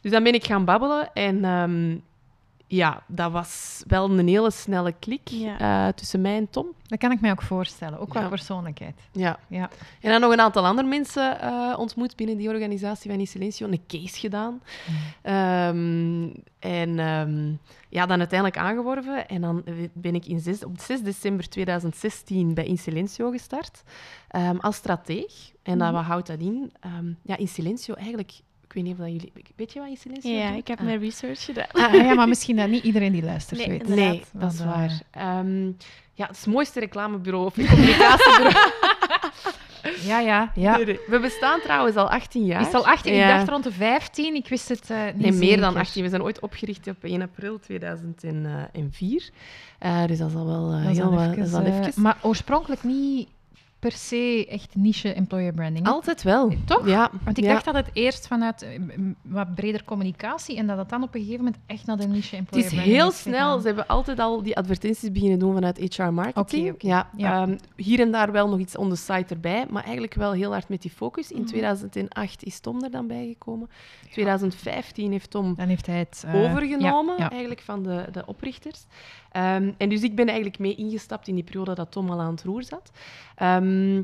Dus dan ben ik gaan babbelen en ja, dat was wel een hele snelle klik Ja. eh, tussen mij en Tom. Dat kan ik mij ook voorstellen, ook qua Ja. persoonlijkheid. Ja. Ja. En dan nog een aantal andere mensen eh, ontmoet binnen die organisatie van Silencio, een case gedaan. Ehm, en ehm, ja, dan uiteindelijk aangeworven. En dan ben ik in zes, op 6 december 2016 bij Insilencio gestart ehm, als strateeg. En dan, Mhm. wat houdt dat in? Ehm, ja, Insilencio eigenlijk... Ik weet niet of dat jullie... Weet je wat Insilencio Ja, doet? ik heb Ah. mijn research gedaan. Ah, ja, maar misschien dat niet iedereen die luistert Nee, weet. inderdaad. Nee, dat is Want, eh, waar. Ehm, ja, het is het mooiste reclamebureau of communicatiebureau. Ja, ja, ja. Nee, nee. We bestaan trouwens al 18 jaar. Is het al 18? Ja. Ik dacht rond de 15. Ik wist het eh, niet Nee, meer dan zeker. 18. We zijn ooit opgericht op 1 april 2004. Eh, dus dat is al wel, Dat is heel al wat- maar oorspronkelijk niet per se echt niche employer branding? Altijd wel. Toch? Ja. Want ik ja. dacht dat het eerst vanuit eh, wat breder communicatie en dat het dan op een gegeven moment echt naar de niche employer Het is branding heel is snel. Ze hebben altijd al die advertenties beginnen doen vanuit HR marketing. Ja, Ja. ehm, hier en daar wel nog iets on the site erbij, maar eigenlijk wel heel hard met die focus. In 2008 is Tom er dan bijgekomen. 2015 heeft Tom Dan heeft hij het eh, overgenomen, eigenlijk van de, de oprichters. Ehm, en dus ik ben eigenlijk mee ingestapt in die periode dat Tom al aan het roer zat. Ehm,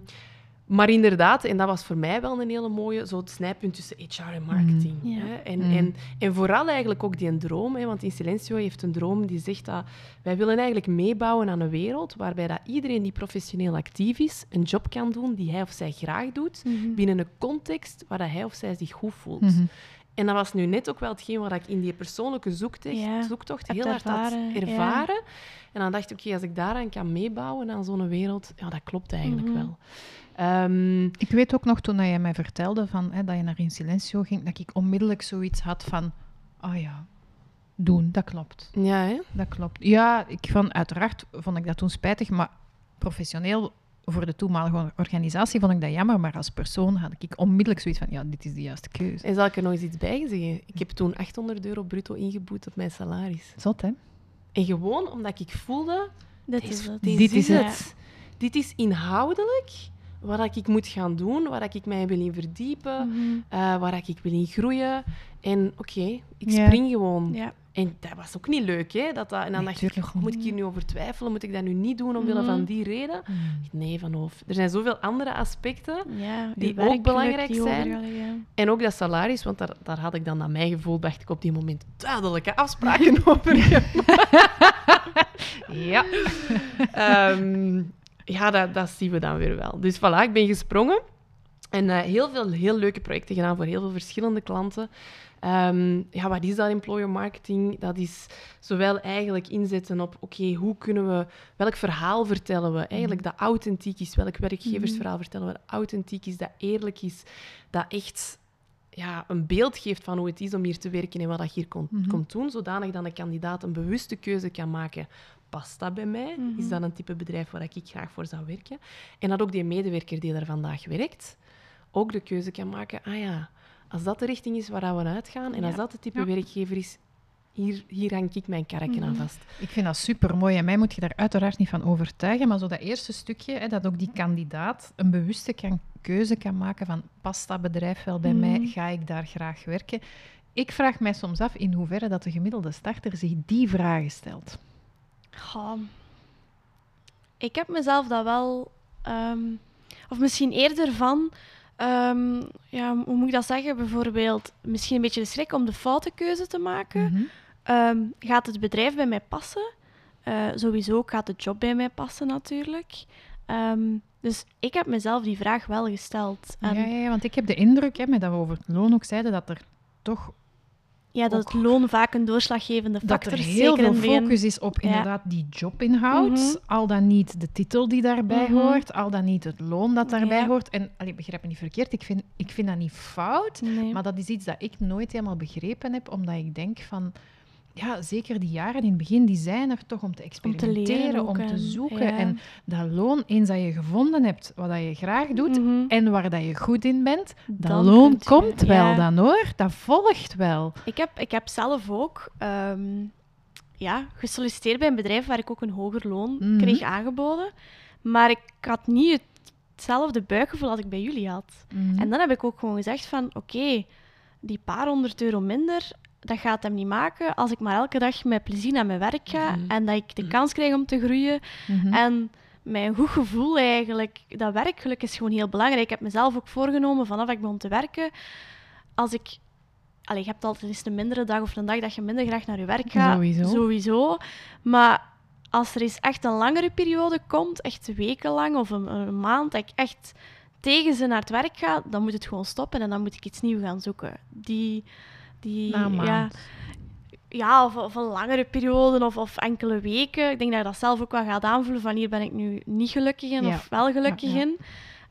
maar inderdaad, en dat was voor mij wel een hele mooie, zo het snijpunt tussen HR en marketing. Mm. Hè? En, Mm. en, en vooral eigenlijk ook die een droom, hè? want in Silencio heeft een droom die zegt dat wij willen eigenlijk meebouwen aan een wereld waarbij dat iedereen die professioneel actief is, een job kan doen die hij of zij graag doet, Mhm. binnen een context waar dat hij of zij zich goed voelt. Mhm. En dat was nu net ook wel hetgeen wat ik in die persoonlijke zoektocht, Ja, zoektocht heel hard had ervaren, ja. ervaren. En dan dacht ik, oké, als ik daaraan kan meebouwen aan zo'n wereld, ja, dat klopt eigenlijk Mhm. wel. Ehm, Ik weet ook nog toen dat jij mij vertelde van, hè, dat je naar In Silencio ging, dat ik onmiddellijk zoiets had van, ah ja, doen, dat klopt. ja, hè? Dat klopt. Ja, ik van, uiteraard vond ik dat toen spijtig, maar professioneel voor de toenmalige organisatie vond ik dat jammer, maar als persoon had ik onmiddellijk zoiets van, ja, dit is de juiste keuze. En zal ik er nog eens iets bij zeggen? Ik heb toen 800 euro bruto ingeboet op mijn salaris. Zot, hè? En gewoon omdat ik voelde, Dit dit is het. Dit is het. het. Dit is inhoudelijk wat ik moet gaan doen, waar ik mij wil in verdiepen, Mhm. eh, waar ik wil in groeien. En oké, ik spring gewoon. En dat was ook niet leuk, hè? Dat dat, en dan Nee, dacht ik, tuurlijk "Oh, moet ik hier nu over twijfelen? Moet ik dat nu niet doen omwille Mhm. van die reden? Nee, van hoofd. Er zijn zoveel andere aspecten. Ja, Die ook belangrijk die zijn. En ook dat salaris, want daar, daar had ik dan naar mijn gevoel, dacht ik op die moment, duidelijke afspraken over Ja. Ehm, ja, dat, dat zien we dan weer wel. Dus voilà, ik ben gesprongen. En eh, heel veel heel leuke projecten gedaan voor heel veel verschillende klanten. Ehm, ja, wat is dat employer marketing? Dat is zowel eigenlijk inzetten op, oké, hoe kunnen we, welk verhaal vertellen we? Eigenlijk dat authentiek is, welk werkgeversverhaal vertellen we, dat authentiek is, dat eerlijk is, dat echt ja, een beeld geeft van hoe het is om hier te werken en wat dat je hier komt, Mhm. komt doen, zodanig dat een kandidaat een bewuste keuze kan maken. Past dat bij mij? Mhm. Is dat een type bedrijf waar ik graag voor zou werken? En dat ook die medewerker die daar vandaag werkt, ook de keuze kan maken, ah ja, als dat de richting is waar we uitgaan en als dat de type Ja. werkgever is, hier, hier hang ik mijn karretje aan Mhm. vast. Ik vind dat super mooi en mij moet je daar uiteraard niet van overtuigen, maar zo dat eerste stukje, hè, dat ook die kandidaat een bewuste kan, keuze kan maken van past dat bedrijf wel bij mij, Mhm. ga ik daar graag werken? Ik vraag mij soms af in hoeverre dat de gemiddelde starter zich die vragen stelt. Goh. Ik heb mezelf dat wel... ehm, of misschien eerder van... ehm, ja, hoe moet ik dat zeggen? Bijvoorbeeld misschien een beetje de schrik om de foute keuze te maken. Mhm. Ehm, gaat het bedrijf bij mij passen? Eh, sowieso gaat de job bij mij passen natuurlijk. Dus ik heb mezelf die vraag wel gesteld. En Ja, ja, ja, want ik heb de indruk, hè, met dat we over het loon ook zeiden, dat er toch ja, dat ook- het loon vaak een doorslaggevende dat factor er is. heel zeker in veel focus is op Ja. inderdaad die jobinhoud. Mhm. Al dan niet de titel die daarbij Mhm. hoort, al dan niet het loon dat daarbij Ja. hoort. En allee, begrijp me niet verkeerd, ik vind, ik vind dat niet fout. Nee. Maar dat is iets dat ik nooit helemaal begrepen heb, omdat ik denk van... Ja, zeker die jaren in het begin, die zijn er toch om te om te experimenteren, leren om te en- zoeken. ja. En dat loon, eens dat je gevonden hebt wat dat je graag doet Mhm. en waar dat je goed in bent, dat Dan loon je- komt wel ja. dan hoor. Dat volgt wel. Ik heb, ik heb zelf ook ehm, ja, gesolliciteerd bij een bedrijf waar ik ook een hoger loon Mhm. kreeg aangeboden. Maar ik had niet het- hetzelfde buikgevoel als ik bij jullie had. Mhm. En dan heb ik ook gewoon gezegd van, oké, die paar honderd euro minder, dat gaat hem niet maken als ik maar elke dag met plezier naar mijn werk ga Mhm. en dat ik de kans krijg om te groeien. Mhm. En mijn goed gevoel eigenlijk, dat werkgeluk is gewoon heel belangrijk. Ik heb mezelf ook voorgenomen vanaf ik begon te werken, als ik... Allee, je hebt altijd eens een mindere dag of een dag dat je minder graag naar je werk gaat. Sowieso. Sowieso. Maar als er eens echt een langere periode komt, echt wekenlang of een, een maand, dat ik echt tegen ze naar het werk ga, dan moet het gewoon stoppen en dan moet ik iets nieuws gaan zoeken. Die... die Na een ja, maand. ja, of, of een langere periode of, of enkele weken. Ik denk dat je dat zelf ook wel gaat aanvoelen van hier ben ik nu niet gelukkig in Ja. of wel gelukkig Ja, in.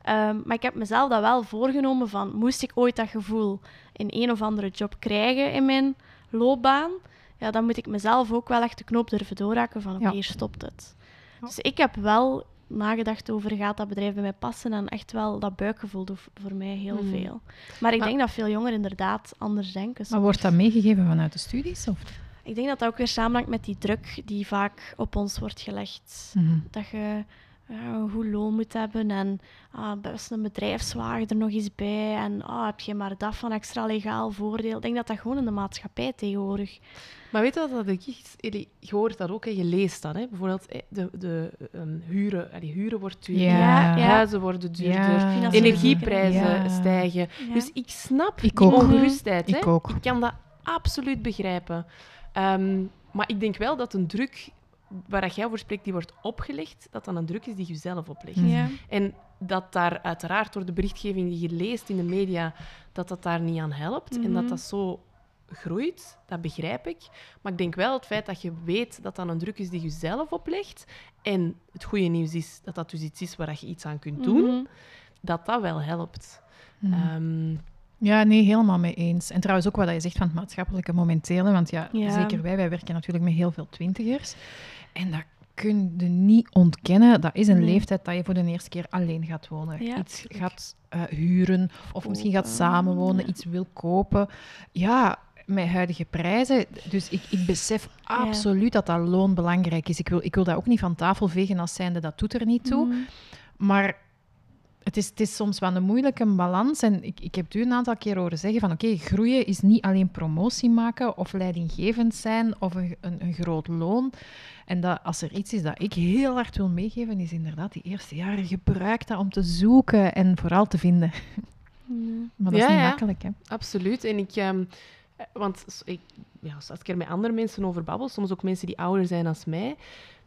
Ehm, maar ik heb mezelf dat wel voorgenomen van moest ik ooit dat gevoel in een of andere job krijgen in mijn loopbaan, ja, dan moet ik mezelf ook wel echt de knoop durven doorhakken van oké, hier stopt het. Dus ik heb wel nagedacht over, gaat dat bedrijf bij mij passen? En echt wel, dat buikgevoel doet voor mij heel Mm. veel. Maar ik Maar- denk dat veel jongeren inderdaad anders denken. Maar wordt dat meegegeven vanuit de studies? Of? Ik denk dat dat ook weer samenhangt met die druk die vaak op ons wordt gelegd. Mhm. Dat je ja, een goed loon moet hebben en ah, best een bedrijfswagen er nog eens bij. En ah, heb je maar dat van extra legaal voordeel. Ik denk dat dat gewoon in de maatschappij tegenwoordig... Maar weet je wat dat ik Je hoort dat ook en je leest dat. Hè? Bijvoorbeeld eh, de, de ehm, huren, allee, huren wordt duurder, Ja. Ja. huizen worden duurder, Ja. Energieprijzen Ja. stijgen. Ja. Dus ik snap Ik die ongerustheid. Ik hè? Ik kan dat absoluut begrijpen. Ehm, maar ik denk wel dat een druk waar jij over spreekt, die wordt opgelegd, dat dat een druk is die je zelf oplegt. Ja. En dat daar uiteraard door de berichtgeving die je leest in de media, dat dat daar niet aan helpt. En dat Mhm. dat zo groeit, dat begrijp ik. Maar ik denk wel het feit dat je weet dat dat een druk is die je zelf oplegt. En het goede nieuws is dat dat dus iets is waar je iets aan kunt doen, Mhm. dat dat wel helpt. Mhm. Ehm, Ja, nee, helemaal mee eens. En trouwens ook wat je zegt van het maatschappelijke momentele, want ja, Ja. zeker wij, wij werken natuurlijk met heel veel twintigers. En dat kun je niet ontkennen. Dat is een Nee. leeftijd dat je voor de eerste keer alleen gaat wonen. Ja, iets gaat eh, huren, of misschien gaat samenwonen, Ja. iets wil kopen. Ja, met huidige prijzen. Dus ik, ik besef Ja. absoluut dat dat loon belangrijk is. Ik wil, ik wil dat ook niet van tafel vegen als zijnde, dat doet er niet toe. Mhm. Maar het is, het is soms wel een moeilijke balans. En ik, ik heb u een aantal keer horen zeggen van oké, groeien is niet alleen promotie maken of leidinggevend zijn of een, een, een groot loon. En dat als er iets is dat ik heel hard wil meegeven, is inderdaad die eerste jaren gebruik dat om te zoeken en vooral te vinden. Nee. Maar dat Ja, is niet ja. makkelijk, hè? Absoluut. En ik, ehm, eh, want ik, ja, als ik er met andere mensen over babbel, soms ook mensen die ouder zijn dan mij,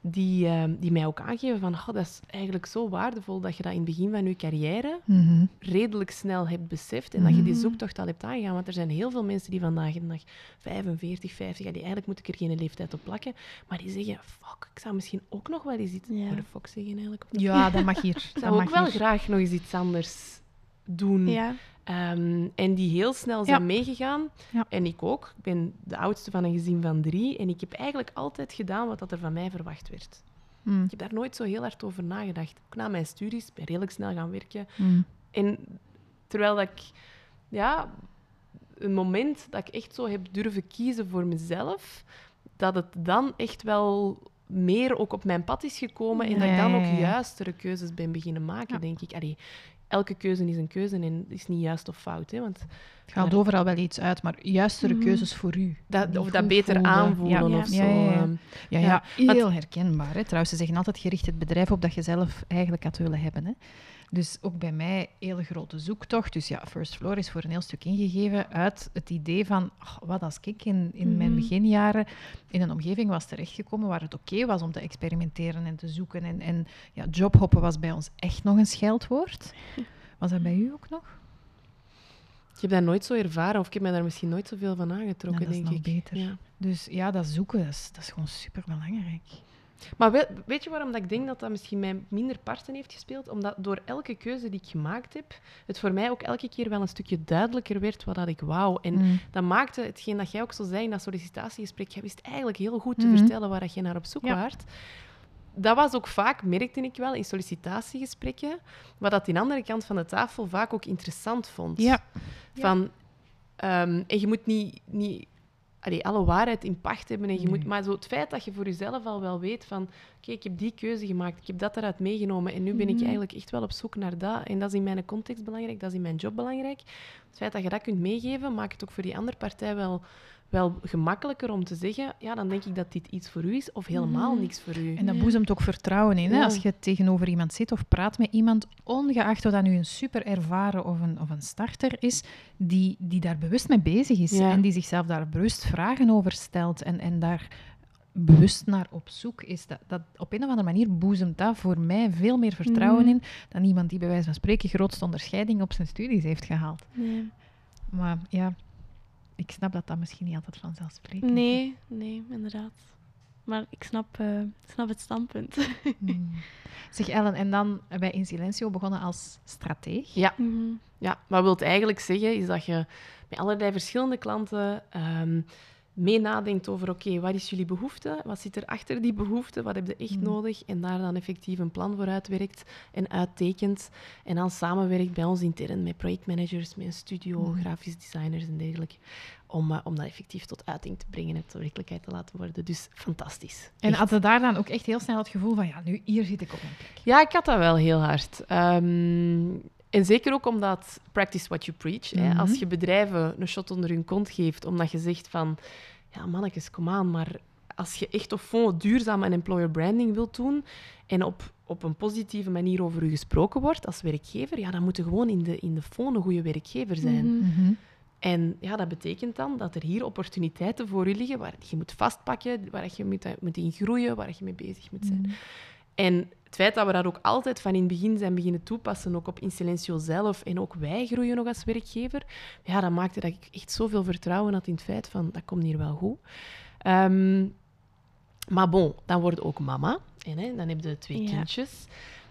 die, ehm, die mij ook aangeven van, oh, dat is eigenlijk zo waardevol dat je dat in het begin van je carrière Mhm. redelijk snel hebt beseft en dat je die Mhm. zoektocht al hebt aangegaan. Want er zijn heel veel mensen die vandaag de dag 45, 50, ja, die eigenlijk moet ik er geen leeftijd op plakken, maar die zeggen, fuck, ik zou misschien ook nog wel eens iets... Ja. Voor de fuck zeggen eigenlijk. Of Ja, dat mag hier. Ik Dat zou ook mag wel hier. graag nog eens iets anders doen. Ja. Ehm, en die heel snel zijn Ja. meegegaan. Ja. En ik ook. Ik ben de oudste van een gezin van drie. En ik heb eigenlijk altijd gedaan wat dat er van mij verwacht werd. Mm, Ik heb daar nooit zo heel hard over nagedacht. Ook na mijn studies ben ik redelijk snel gaan werken. mm. En terwijl dat ik, ja, een moment dat ik echt zo heb durven kiezen voor mezelf, dat het dan echt wel meer ook op mijn pad is gekomen en dat ik dan ook juistere keuzes ben beginnen maken, Ja. denk ik. Allee, elke keuze is een keuze en is niet juist of fout. Hè, want Het gaat overal wel iets uit, maar juistere Mhm. keuzes voor u. dat, of dat beter voelen. aanvoelen Ja. of Ja, zo. ja, ja. ehm. Ja, heel herkenbaar. Hè. Trouwens, ze zeggen altijd, je richt het bedrijf op dat je zelf eigenlijk had willen hebben. Hè. Dus ook bij mij hele grote zoektocht. Dus ja, First Floor is voor een heel stuk ingegeven uit het idee van, wat als ik in, in mijn Mhm. beginjaren in een omgeving was terechtgekomen waar het oké was om te experimenteren en te zoeken. En, en ja, jobhoppen was bij ons echt nog een scheldwoord. Was dat bij u ook nog? Ik heb dat nooit zo ervaren of ik heb mij daar misschien nooit zoveel van aangetrokken, dat is denk nog ik. beter. Ja. Dus ja, dat zoeken, dat is, dat is gewoon super belangrijk. Maar weet, weet je waarom dat ik denk dat dat misschien mij minder parten heeft gespeeld? Omdat door elke keuze die ik gemaakt heb, het voor mij ook elke keer wel een stukje duidelijker werd wat dat ik wou. En Mm. dat maakte hetgeen dat jij ook zo zei in dat sollicitatiegesprek. Jij wist eigenlijk heel goed te Mhm. vertellen waar dat je naar op zoek Ja. waart. Dat was ook vaak, merkte ik wel, in sollicitatiegesprekken, wat dat die andere kant van de tafel vaak ook interessant vond. Ja. Van, ehm, en je moet niet, niet allee, alle waarheid in pacht hebben. En je moet, Nee. maar zo het feit dat je voor jezelf al wel weet van... Oké, ik heb die keuze gemaakt, ik heb dat eruit meegenomen en nu ben ik Mhm. eigenlijk echt wel op zoek naar dat. En dat is in mijn context belangrijk, dat is in mijn job belangrijk. Het feit dat je dat kunt meegeven, maakt het ook voor die andere partij wel, wel gemakkelijker om te zeggen... Ja, dan denk ik dat dit iets voor u is of helemaal Mhm. niks voor u. En dat boezemt ook vertrouwen in. Hè? Ja. Als je tegenover iemand zit of praat met iemand, ongeacht of dat nu een super ervaren of een, of een starter is, die, die daar bewust mee bezig is Ja. en die zichzelf daar bewust vragen over stelt en, en daar bewust naar op zoek is. Dat, dat, op een of andere manier boezemt dat voor mij veel meer vertrouwen Mhm. in dan iemand die bij wijze van spreken grootste onderscheiding op zijn studies heeft gehaald. Nee. Maar ja, ik snap dat dat misschien niet altijd vanzelfsprekend is. nee, nee, inderdaad. Maar ik snap, eh, ik snap het standpunt. Hmm. Zeg Ellen, en dan bij In Silencio begonnen als strateeg. Ja. Mhm. Ja, wat wil het eigenlijk zeggen is dat je met allerlei verschillende klanten ehm, mee nadenkt over, oké, wat is jullie behoefte? Wat zit er achter die behoefte? Wat heb je echt Mm. nodig? En daar dan effectief een plan voor uitwerkt en uittekent. En dan samenwerkt bij ons intern met projectmanagers, met een studio, Mm. grafisch designers en dergelijke. Om, eh, om dat effectief tot uiting te brengen en tot werkelijkheid te laten worden. Dus fantastisch. En Echt. had je daar dan ook echt heel snel het gevoel van, ja, nu hier zit ik op mijn plek. Ja, ik had dat wel heel hard. Ehm, en zeker ook omdat practice what you preach. hè. Mhm. Als je bedrijven een shot onder hun kont geeft, omdat je zegt van... Ja, mannetjes, kom aan, maar als je echt op fond duurzaam en employer branding wilt doen en op, op een positieve manier over je gesproken wordt als werkgever, ja, dan moet je gewoon in de, in de fond een goede werkgever zijn. Mhm. En ja, dat betekent dan dat er hier opportuniteiten voor je liggen waar je moet vastpakken, waar je moet, moet in groeien, waar je mee bezig moet zijn. En het feit dat we dat ook altijd van in het begin zijn beginnen toepassen, ook op Insilentio zelf, en ook wij groeien nog als werkgever, ja, dat maakte dat ik echt zoveel vertrouwen had in het feit van, dat komt hier wel goed. Ehm, maar bon, dan word je ook mama, en hè, dan heb je twee Ja. kindjes.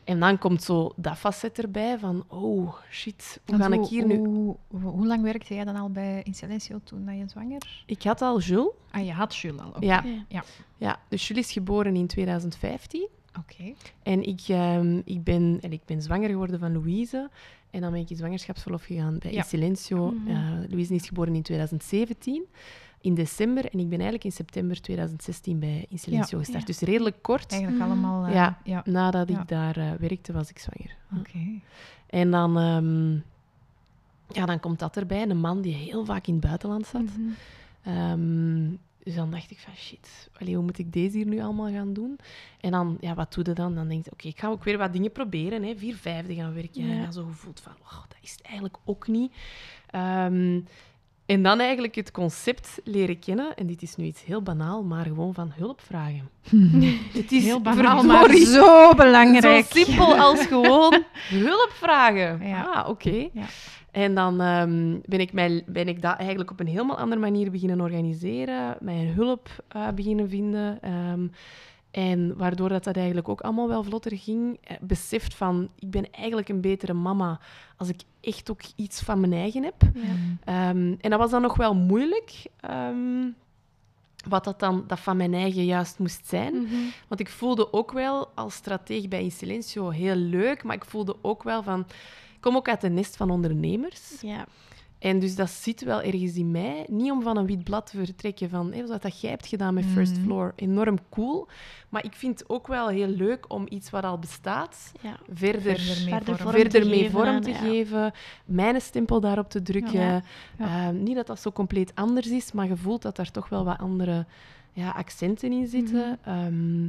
En dan komt zo dat facet erbij van, oh, shit, hoe ga ik hier nu... Hoe, hoe, hoe lang werkte jij dan al bij Insilencio toen dat je zwanger? Ik had al Jules. Ah, je had Jules al. oké. Ja. Ja. Ja, dus Jules is geboren in 2015. Oké. En ik, ehm, ik, ben, en ik ben zwanger geworden van Louise. En dan ben ik in zwangerschapsverlof gegaan bij Ja. In Silencio. Mhm. Eh, Louise is geboren in 2017, in december. En ik ben eigenlijk in september 2016 bij In Silencio Ja. gestart. Ja. Dus redelijk kort Eigenlijk Mhm. allemaal... eh, Ja. ja. nadat Ja. ik daar eh, werkte, was ik zwanger. Oké. En dan, ehm, ja, dan komt dat erbij. Een man die heel vaak in het buitenland zat. Mhm. Ehm, dus dan dacht ik van shit, allee, hoe moet ik deze hier nu allemaal gaan doen? En dan, ja, wat doe je dan? Dan denk je, oké, ik ga ook weer wat dingen proberen. Hè. Vier vijfde gaan werken. En Ja. dan zo gevoeld van, oh, dat is het eigenlijk ook niet. Ehm, en dan eigenlijk het concept leren kennen. En dit is nu iets heel banaal, maar gewoon van hulp vragen. Het is Heel banaal, maar zo belangrijk. zo simpel als gewoon hulp vragen. Ja. Ah, oké. Ja. En dan ehm, ben, ik mij, ben ik dat eigenlijk op een helemaal andere manier beginnen organiseren, mijn hulp eh, beginnen vinden. ehm, en waardoor dat, dat eigenlijk ook allemaal wel vlotter ging. Eh, beseft van, ik ben eigenlijk een betere mama als ik echt ook iets van mijn eigen heb. Ja. Ehm, en dat was dan nog wel moeilijk. ehm, wat dat dan dat van mijn eigen juist moest zijn. Mhm. Want ik voelde ook wel als strateeg bij In Silencio heel leuk, maar ik voelde ook wel van... Ik kom ook uit een nest van ondernemers. Ja. En dus dat zit wel ergens in mij. Niet om van een wit blad te vertrekken van hey, wat dat jij hebt gedaan met First Mhm. Floor. Enorm cool. Maar ik vind het ook wel heel leuk om iets wat al bestaat Ja. verder, Verder mee Verder vorm. verder te mee geven vorm aan, te ja. geven. Mijn stempel daarop te drukken. Ja. Ehm, niet dat dat zo compleet anders is, maar je voelt dat daar toch wel wat andere ja, accenten in zitten. Ehm,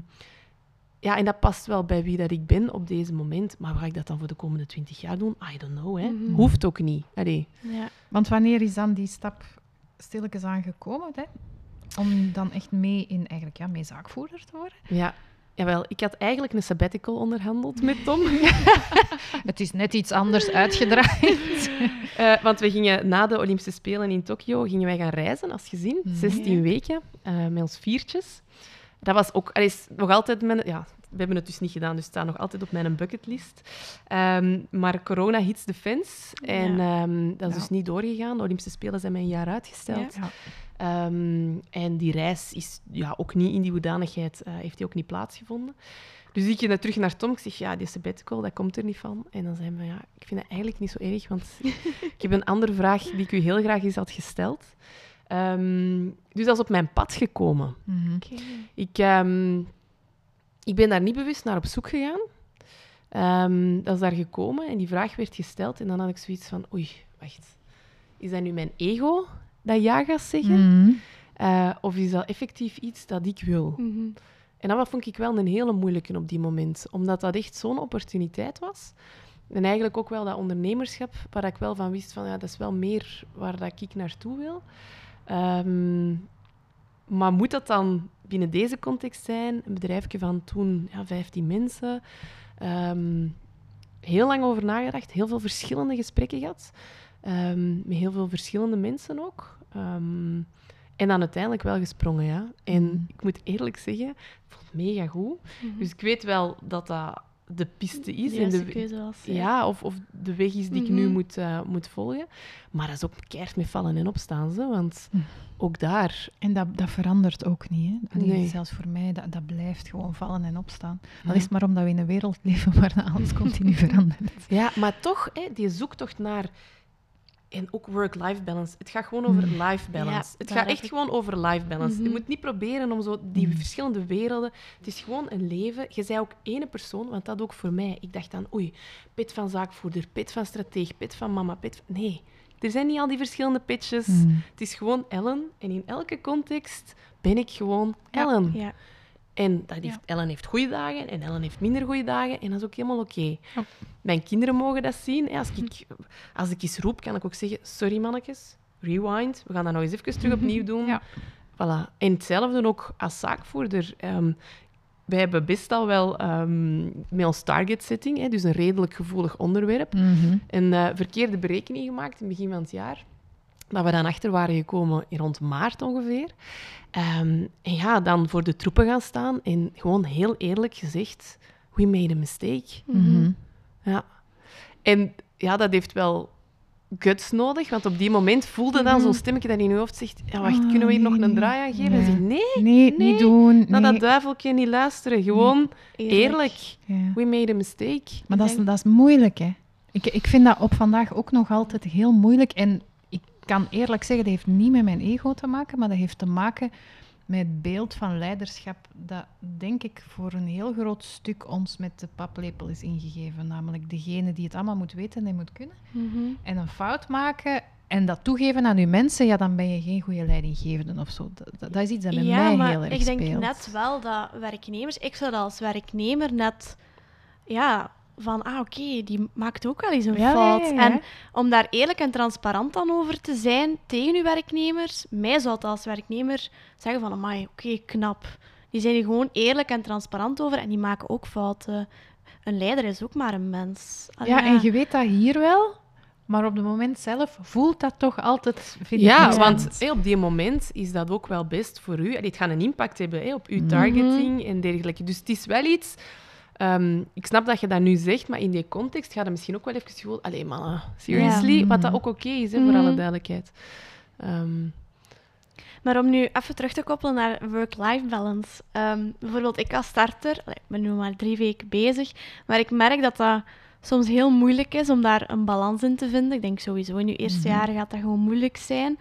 ja, en dat past wel bij wie dat ik ben op deze moment. Maar ga ik dat dan voor de komende twintig jaar doen? I don't know, hè. Mhm. Hoeft ook niet. Allee. Ja. Want wanneer is dan die stap stilletjes aangekomen, hè? Om dan echt mee in, eigenlijk, ja, mee zaakvoerder te worden? Ja. Jawel, ik had eigenlijk een sabbatical onderhandeld met Tom. Het is net iets anders uitgedraaid. Eh, want we gingen na de Olympische Spelen in Tokio gingen wij gaan reizen als gezin. Mhm. 16 weken eh, met ons viertjes. Dat was ook allee, nog altijd mijn. Ja, we hebben het dus niet gedaan, dus het staat nog altijd op mijn bucketlist. Ehm, maar corona hits de fans. En ehm, dat is Ja. dus niet doorgegaan. De Olympische Spelen zijn met een jaar uitgesteld. Ja. Ehm, en die reis is ja, ook niet in die hoedanigheid, eh, heeft die ook niet plaatsgevonden. Dus ik ging terug naar Tom. Ik zeg, ja, die sabbatical, dat komt er niet van. En dan zei hij, ja, ik vind dat eigenlijk niet zo erg, want ik heb een andere vraag die ik u heel graag eens had gesteld. Ehm, dus dat is op mijn pad gekomen. Mhm. Oké. Ik, ehm, ik ben daar niet bewust naar op zoek gegaan. Ehm, dat is daar gekomen en die vraag werd gesteld. En dan had ik zoiets van, oei, wacht. Is dat nu mijn ego dat ja gaat zeggen? Mhm. Eh, of is dat effectief iets dat ik wil? Mhm. En dat vond ik wel een hele moeilijke op die moment. Omdat dat echt zo'n opportuniteit was. En eigenlijk ook wel dat ondernemerschap, waar ik wel van wist van, ja, dat is wel meer waar dat ik naartoe wil. Ehm, maar moet dat dan binnen deze context zijn? Een bedrijfje van toen ja, 15 mensen. Ehm, heel lang over nagedacht, heel veel verschillende gesprekken gehad. Ehm, met heel veel verschillende mensen ook. En dan uiteindelijk wel gesprongen, ja. En Mhm. ik moet eerlijk zeggen, ik vond het mega goed. Mhm. Dus ik weet wel dat dat de piste is. De en de, keuze was. Ja. ja, of, of de weg is die ik nu Mhm. moet, eh, moet volgen. Maar dat is ook keihard met vallen en opstaan. Zo, want Hm. ook daar... En dat, dat verandert ook niet. Hè? Allee, Nee. Zelfs voor mij, dat, dat blijft gewoon vallen en opstaan. Al Ja. is het maar omdat we in een wereld leven waar dat alles continu verandert. Ja, maar toch, hè, die zoektocht naar... En ook work-life balance. Het gaat gewoon over Mm. life balance. Ja, het gaat echt ik- gewoon over life balance. Je Mhm. moet niet proberen om zo die Mm. verschillende werelden... Het is gewoon een leven. Je zei ook ene persoon, want dat ook voor mij. Ik dacht dan, oei, pit van zaakvoerder, pit van strateeg, pit van mama, pit van... Nee, er zijn niet al die verschillende pitches. Mm. Het is gewoon Ellen. En in elke context ben ik gewoon Ellen. Ja. En dat heeft, Ja. Ellen heeft goede dagen en Ellen heeft minder goede dagen. En dat is ook helemaal oké. Ja. Mijn kinderen mogen dat zien. Als ik, als ik iets roep, kan ik ook zeggen... Sorry, mannetjes. Rewind. We gaan dat nog eens even terug opnieuw doen. Ja. Voilà. En hetzelfde ook als zaakvoerder. Ehm, wij hebben best al wel ehm, met ons target setting, hè, dus een redelijk gevoelig onderwerp, Mhm. een eh, verkeerde berekening gemaakt in het begin van het jaar. Dat we dan achter waren gekomen rond maart ongeveer. Ehm, en ja, dan voor de troepen gaan staan en gewoon heel eerlijk gezegd, we made a mistake. Mhm. Ja. En ja, dat heeft wel guts nodig, want op die moment voelde dan Mhm. zo'n stemmetje dat in je hoofd zegt, ja, wacht, Ah, kunnen we hier nee, nog een draai aan geven? Nee. En zeg, nee, Nee, Nee, niet doen. naar nee. dat duiveltje niet luisteren. Gewoon eerlijk. Ja. We made a mistake. Maar dat is, dat is moeilijk, hè. Ik, ik vind dat op vandaag ook nog altijd heel moeilijk. En kan eerlijk zeggen, dat heeft niet met mijn ego te maken, maar dat heeft te maken met het beeld van leiderschap dat, denk ik, voor een heel groot stuk ons met de paplepel is ingegeven. Namelijk degene die het allemaal moet weten en moet kunnen. Mhm. En een fout maken en dat toegeven aan uw mensen, ja, dan ben je geen goede leidinggevende of zo. Dat, is iets dat ja, mij maar heel erg ik denk speelt. net wel dat werknemers, ik zou dat als werknemer net, ja, van ah oké, die maakt ook wel eens een Ja, fout. ja, ja. En om daar eerlijk en transparant dan over te zijn tegen uw werknemers, mij zou het als werknemer zeggen van amai, oké, knap. Die zijn er gewoon eerlijk en transparant over en die maken ook fouten. Een leider is ook maar een mens. Allee, Ja, en je weet dat hier wel, maar op het moment zelf voelt dat toch altijd, vind Ja, want hé, op die moment is dat ook wel best voor u. Allee, Het gaat een impact hebben hé, op uw Mhm. targeting en dergelijke. Dus het is wel iets... ehm, ik snap dat je dat nu zegt, maar in die context gaat het misschien ook wel even gewoon... Allee, mannen, seriously? Ja. Wat dat ook oké is, hè, voor alle Mhm. duidelijkheid. Ehm, Maar om nu even terug te koppelen naar work-life balance. Ehm, bijvoorbeeld, ik als starter, allee, ik ben nu maar drie weken bezig, maar ik merk dat dat soms heel moeilijk is om daar een balans in te vinden. Ik denk sowieso in je eerste Mhm. jaren gaat dat gewoon moeilijk zijn.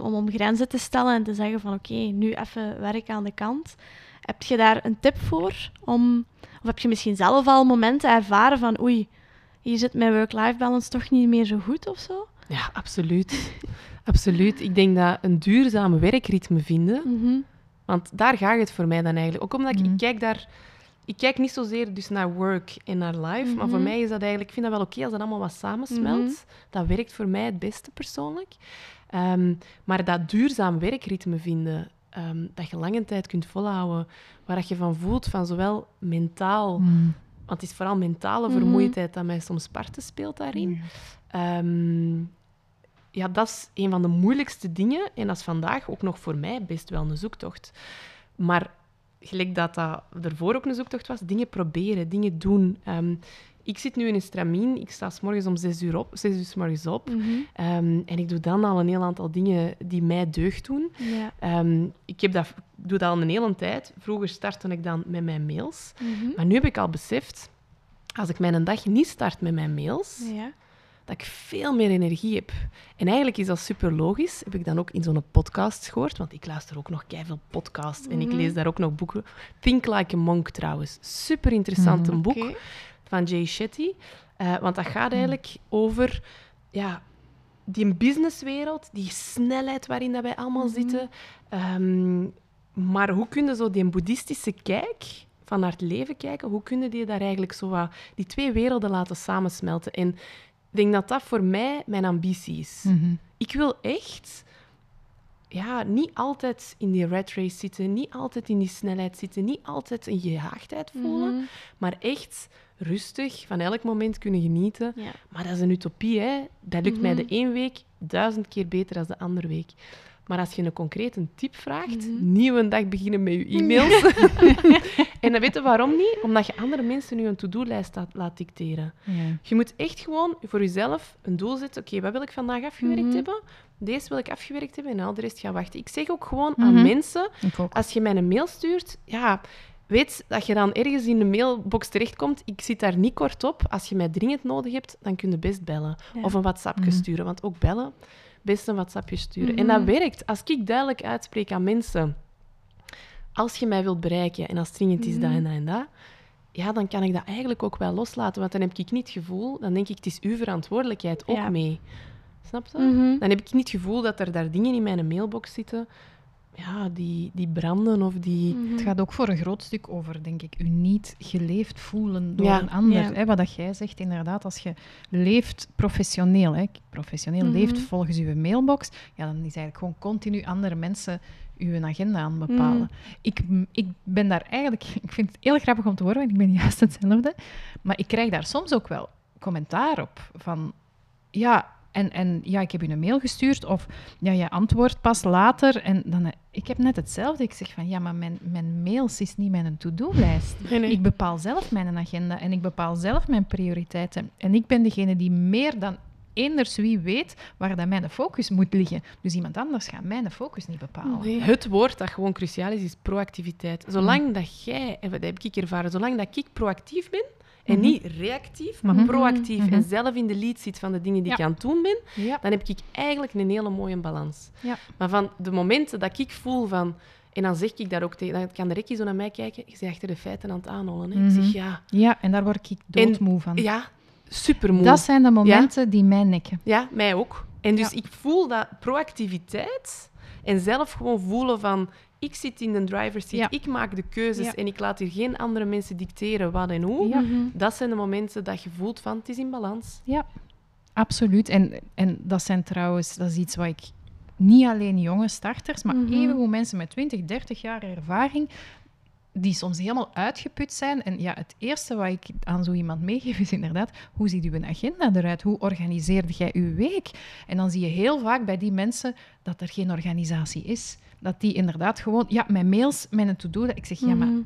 om om grenzen te stellen en te zeggen van oké, nu even werk aan de kant. Heb je daar een tip voor? Om, of heb je misschien zelf al momenten ervaren van oei, hier zit mijn work-life balance toch niet meer zo goed of zo? ja, absoluut. absoluut. Ik denk dat een duurzaam werkritme vinden... Mhm. Want daar gaat het voor mij dan eigenlijk. Ook omdat ik, Mhm. ik kijk daar... Ik kijk niet zozeer dus naar work en naar life, maar voor Mhm. mij is dat eigenlijk... Ik vind dat wel oké als dat allemaal wat samensmelt. Mhm. Dat werkt voor mij het beste persoonlijk. Ehm, maar dat duurzaam werkritme vinden, ehm, dat je lange tijd kunt volhouden, waar dat je van voelt, van zowel mentaal... Mm. Want het is vooral mentale Mhm. vermoeidheid dat mij soms parten speelt daarin. Ehm, ja, dat is een van de moeilijkste dingen. En dat is vandaag ook nog voor mij best wel een zoektocht. Maar gelijk dat dat ervoor ook een zoektocht was, dingen proberen, dingen doen. Ehm, ik zit nu in een stramien. Ik sta s morgens om zes uur op, zes uur 's morgens op. Mhm. Ehm, en ik doe dan al een heel aantal dingen die mij deugd doen. Ja. Ehm, ik, heb dat, ik doe dat al een hele tijd. Vroeger startte ik dan met mijn mails. Mhm. Maar nu heb ik al beseft, als ik mijn dag niet start met mijn mails, Ja. dat ik veel meer energie heb. En eigenlijk is dat super logisch. Heb ik dan ook in zo'n podcast gehoord, want ik luister ook nog veel podcasts en ik Mhm. lees daar ook nog boeken. Think Like a Monk trouwens. Super interessant een boek. Van Jay Shetty. Eh, want dat gaat eigenlijk over ja, die businesswereld, die snelheid waarin dat wij allemaal Mhm. zitten. Ehm, maar hoe kun je zo die boeddhistische kijk van naar het leven kijken, hoe kun je die daar eigenlijk zo wat, die twee werelden laten samensmelten? En ik denk dat dat voor mij mijn ambitie is. Mhm. Ik wil echt ja, niet altijd in die rat race zitten, niet altijd in die snelheid zitten, niet altijd een gejaagdheid voelen, Mhm. maar echt rustig van elk moment kunnen genieten. Ja. Maar dat is een utopie, hè. Dat lukt mij Mhm. de één week duizend keer beter dan de andere week. Maar als je een concreet een tip vraagt, Mhm. nieuwe dag beginnen met je e-mails. en dan weten waarom niet? Omdat je andere mensen nu een to-do-lijst laat, dicteren. Ja. Je moet echt gewoon voor jezelf een doel zetten. Oké, wat wil ik vandaag afgewerkt Mhm. hebben? Deze wil ik afgewerkt hebben en al de rest gaan wachten. Ik zeg ook gewoon Mhm. aan mensen, als je mij een mail stuurt, ja, weet dat je dan ergens in de mailbox terechtkomt. Ik zit daar niet kort op. Als je mij dringend nodig hebt, dan kun je best bellen. Ja. Of een WhatsAppje Mhm. sturen. Want ook bellen, best een WhatsAppje sturen. En dat Mhm. werkt. Als ik duidelijk uitspreek aan mensen, als je mij wilt bereiken en als het dringend is dat Mhm. en dat en dat, ja, dan kan ik dat eigenlijk ook wel loslaten. Want dan heb ik niet het gevoel, dan denk ik, het is uw verantwoordelijkheid ook Ja. mee. Snap je? Dan heb ik niet het gevoel dat er daar dingen in mijn mailbox zitten ja, die, die branden of die... Mhm. Het gaat ook voor een groot stuk over, denk ik, u niet geleefd voelen door Ja. een ander. Ja. Hè, wat dat jij zegt, inderdaad, als je leeft professioneel, hè, professioneel Mhm. leeft volgens uw mailbox, ja, dan is eigenlijk gewoon continu andere mensen uw agenda aan het bepalen. Mhm. Ik, ik ben daar eigenlijk, ik vind het heel grappig om te horen, want ik ben juist hetzelfde, maar ik krijg daar soms ook wel commentaar op van, ja, en, en ja, ik heb u een mail gestuurd of ja, je antwoordt pas later. En dan, eh, ik heb net hetzelfde. Ik zeg van ja, maar mijn, mijn mails is niet mijn to-do-lijst. Nee, nee. Ik bepaal zelf mijn agenda en ik bepaal zelf mijn prioriteiten. En ik ben degene die meer dan eenders wie weet waar dat mijn focus moet liggen. Dus iemand anders gaat mijn focus niet bepalen. Nee. Het woord dat gewoon cruciaal is, is proactiviteit. Zolang dat jij, en dat heb ik ervaren, zolang dat ik proactief ben, en Mhm. niet reactief, maar Mhm. proactief Mhm. en zelf in de lead zit van de dingen die Ja. ik aan het doen ben, Ja. dan heb ik eigenlijk een hele mooie balans. Ja. Maar van de momenten dat ik voel van... En dan zeg ik daar ook tegen... Dan kan de rekkie zo naar mij kijken. Je bent achter de feiten aan het aanholen. Hè. Ik zeg, ja, ja, en daar word ik doodmoe van. ja, supermoe. Dat zijn de momenten die mij nekken. Ja, mij ook. En dus ik voel dat proactiviteit en zelf gewoon voelen van... Ik zit in de driver's seat, Ja. ik maak de keuzes Ja. en ik laat hier geen andere mensen dicteren wat en hoe. Ja. Mhm. Dat zijn de momenten dat je voelt van het is in balans. Ja, absoluut. En, en dat zijn trouwens, dat is iets wat ik niet alleen jonge starters, maar Mhm. evengoed mensen met 20, 30 jaar ervaring, die soms helemaal uitgeput zijn. En ja, het eerste wat ik aan zo iemand meegeef is inderdaad, hoe ziet uw agenda eruit? Hoe organiseerde jij uw week? En dan zie je heel vaak bij die mensen dat er geen organisatie is. Dat die inderdaad gewoon, ja, mijn mails, mijn to-do, ik zeg, ja, maar Mhm.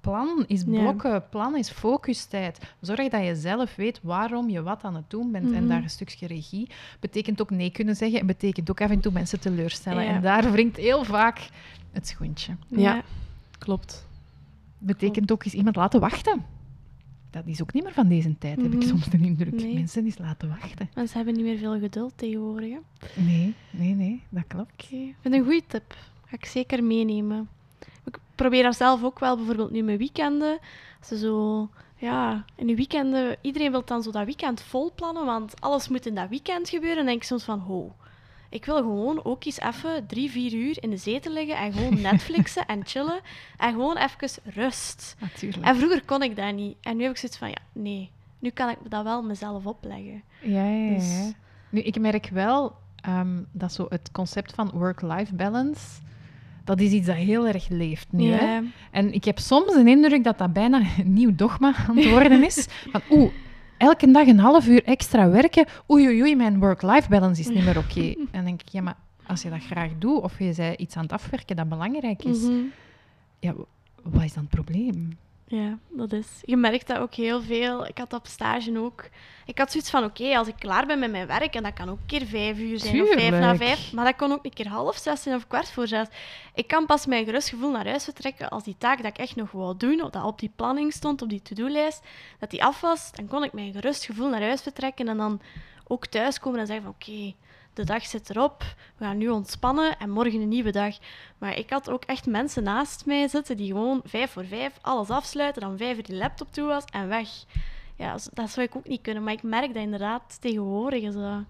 plan is Ja. blokken, plan is focustijd. Zorg dat je zelf weet waarom je wat aan het doen bent en Mhm. daar een stukje regie. Betekent ook nee kunnen zeggen en betekent ook af en toe mensen teleurstellen. Ja. En daar wringt heel vaak het schoentje. Ja. Klopt. Betekent ook eens iemand laten wachten. Dat is ook niet meer van deze tijd, heb ik Mhm. soms de indruk. Nee. Mensen eens laten wachten. Mensen hebben niet meer veel geduld tegenwoordig. Hè? Nee, nee, nee, dat klopt. Ik vind het een goede tip. Ga ik zeker meenemen. Ik probeer dat zelf ook wel, bijvoorbeeld nu mijn weekenden. Ze zo, ja, in de weekenden, iedereen wil dan zo dat weekend vol plannen, want alles moet in dat weekend gebeuren. En dan denk ik soms van, ho, ik wil gewoon ook eens even drie, vier uur in de zetel liggen en gewoon Netflixen en chillen. En gewoon even rust. Natuurlijk. En vroeger kon ik dat niet. En nu heb ik zoiets van, ja, nee, nu kan ik dat wel mezelf opleggen. Ja, ja, ja. Dus- Nu, ik merk wel ehm, dat zo het concept van work-life balance, dat is iets dat heel erg leeft nu. Hè? En ik heb soms een indruk dat dat bijna een nieuw dogma aan het worden is. Van, oeh, elke dag een half uur extra werken, oei, oei, oei, mijn work-life balance is niet meer oké. En dan denk ik, ja, maar als je dat graag doet, of je zei iets aan het afwerken dat belangrijk is, Mhm. ja, wat is dan het probleem? Ja, dat is. Je merkt dat ook heel veel. Ik had op stage ook. Ik had zoiets van: oké, als ik klaar ben met mijn werk, en dat kan ook een keer vijf uur zijn of vijf na vijf, maar dat kon ook een keer half zes zijn of kwart voor zes. Ik kan pas mijn gerust gevoel naar huis vertrekken als die taak dat ik echt nog wou doen, of dat op die planning stond, op die to-do-lijst, dat die af was. Dan kon ik mijn gerust gevoel naar huis vertrekken en dan ook thuiskomen en zeggen van oké, de dag zit erop, we gaan nu ontspannen en morgen een nieuwe dag. Maar ik had ook echt mensen naast mij zitten die gewoon vijf voor vijf alles afsluiten, dan vijf uur die laptop toe was en weg. Ja, dat zou ik ook niet kunnen, maar ik merk dat inderdaad tegenwoordig is dat...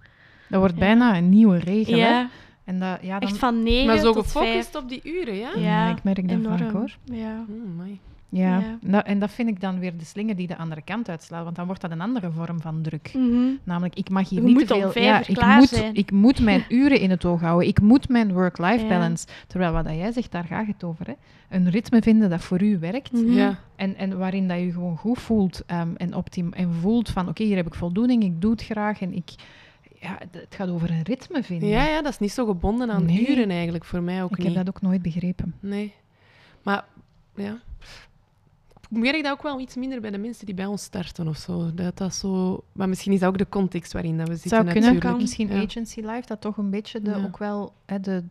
Dat wordt Ja. bijna een nieuwe regel. Hè? Ja, En dat, ja, dan, echt van negen Maar zo tot gefocust vijf. op die uren, ja? Ja, Ja, ik merk dat enorm. vaak, hoor. Ja. Amai. Ja, Ja. Nou, en dat vind ik dan weer de slinger die de andere kant uitslaat, want dan wordt dat een andere vorm van druk. Mhm. Namelijk, ik mag hier Je niet moet te veel... ja, ik klaar moet, zijn. ik moet mijn uren in het oog houden. Ik moet mijn work-life Ja. balance. Terwijl wat dat jij zegt, daar gaat het over. Hè? Een ritme vinden dat voor u werkt. Mhm. Ja. En, en waarin dat je gewoon goed voelt ehm, en, optim en voelt van oké, hier heb ik voldoening, ik doe het graag en ik, ja, het gaat over een ritme vinden. Ja, ja, dat is niet zo gebonden aan Nee. uren eigenlijk, voor mij ook ik niet. heb dat ook nooit begrepen. Nee. Maar, ja... Ik merk dat ook wel iets minder bij de mensen die bij ons starten of zo. Dat dat zo... Maar misschien is dat ook de context waarin dat we zitten zou kunnen, natuurlijk. kan. misschien Ja. agency life, dat toch een beetje de, Ja. ook wel hè, de,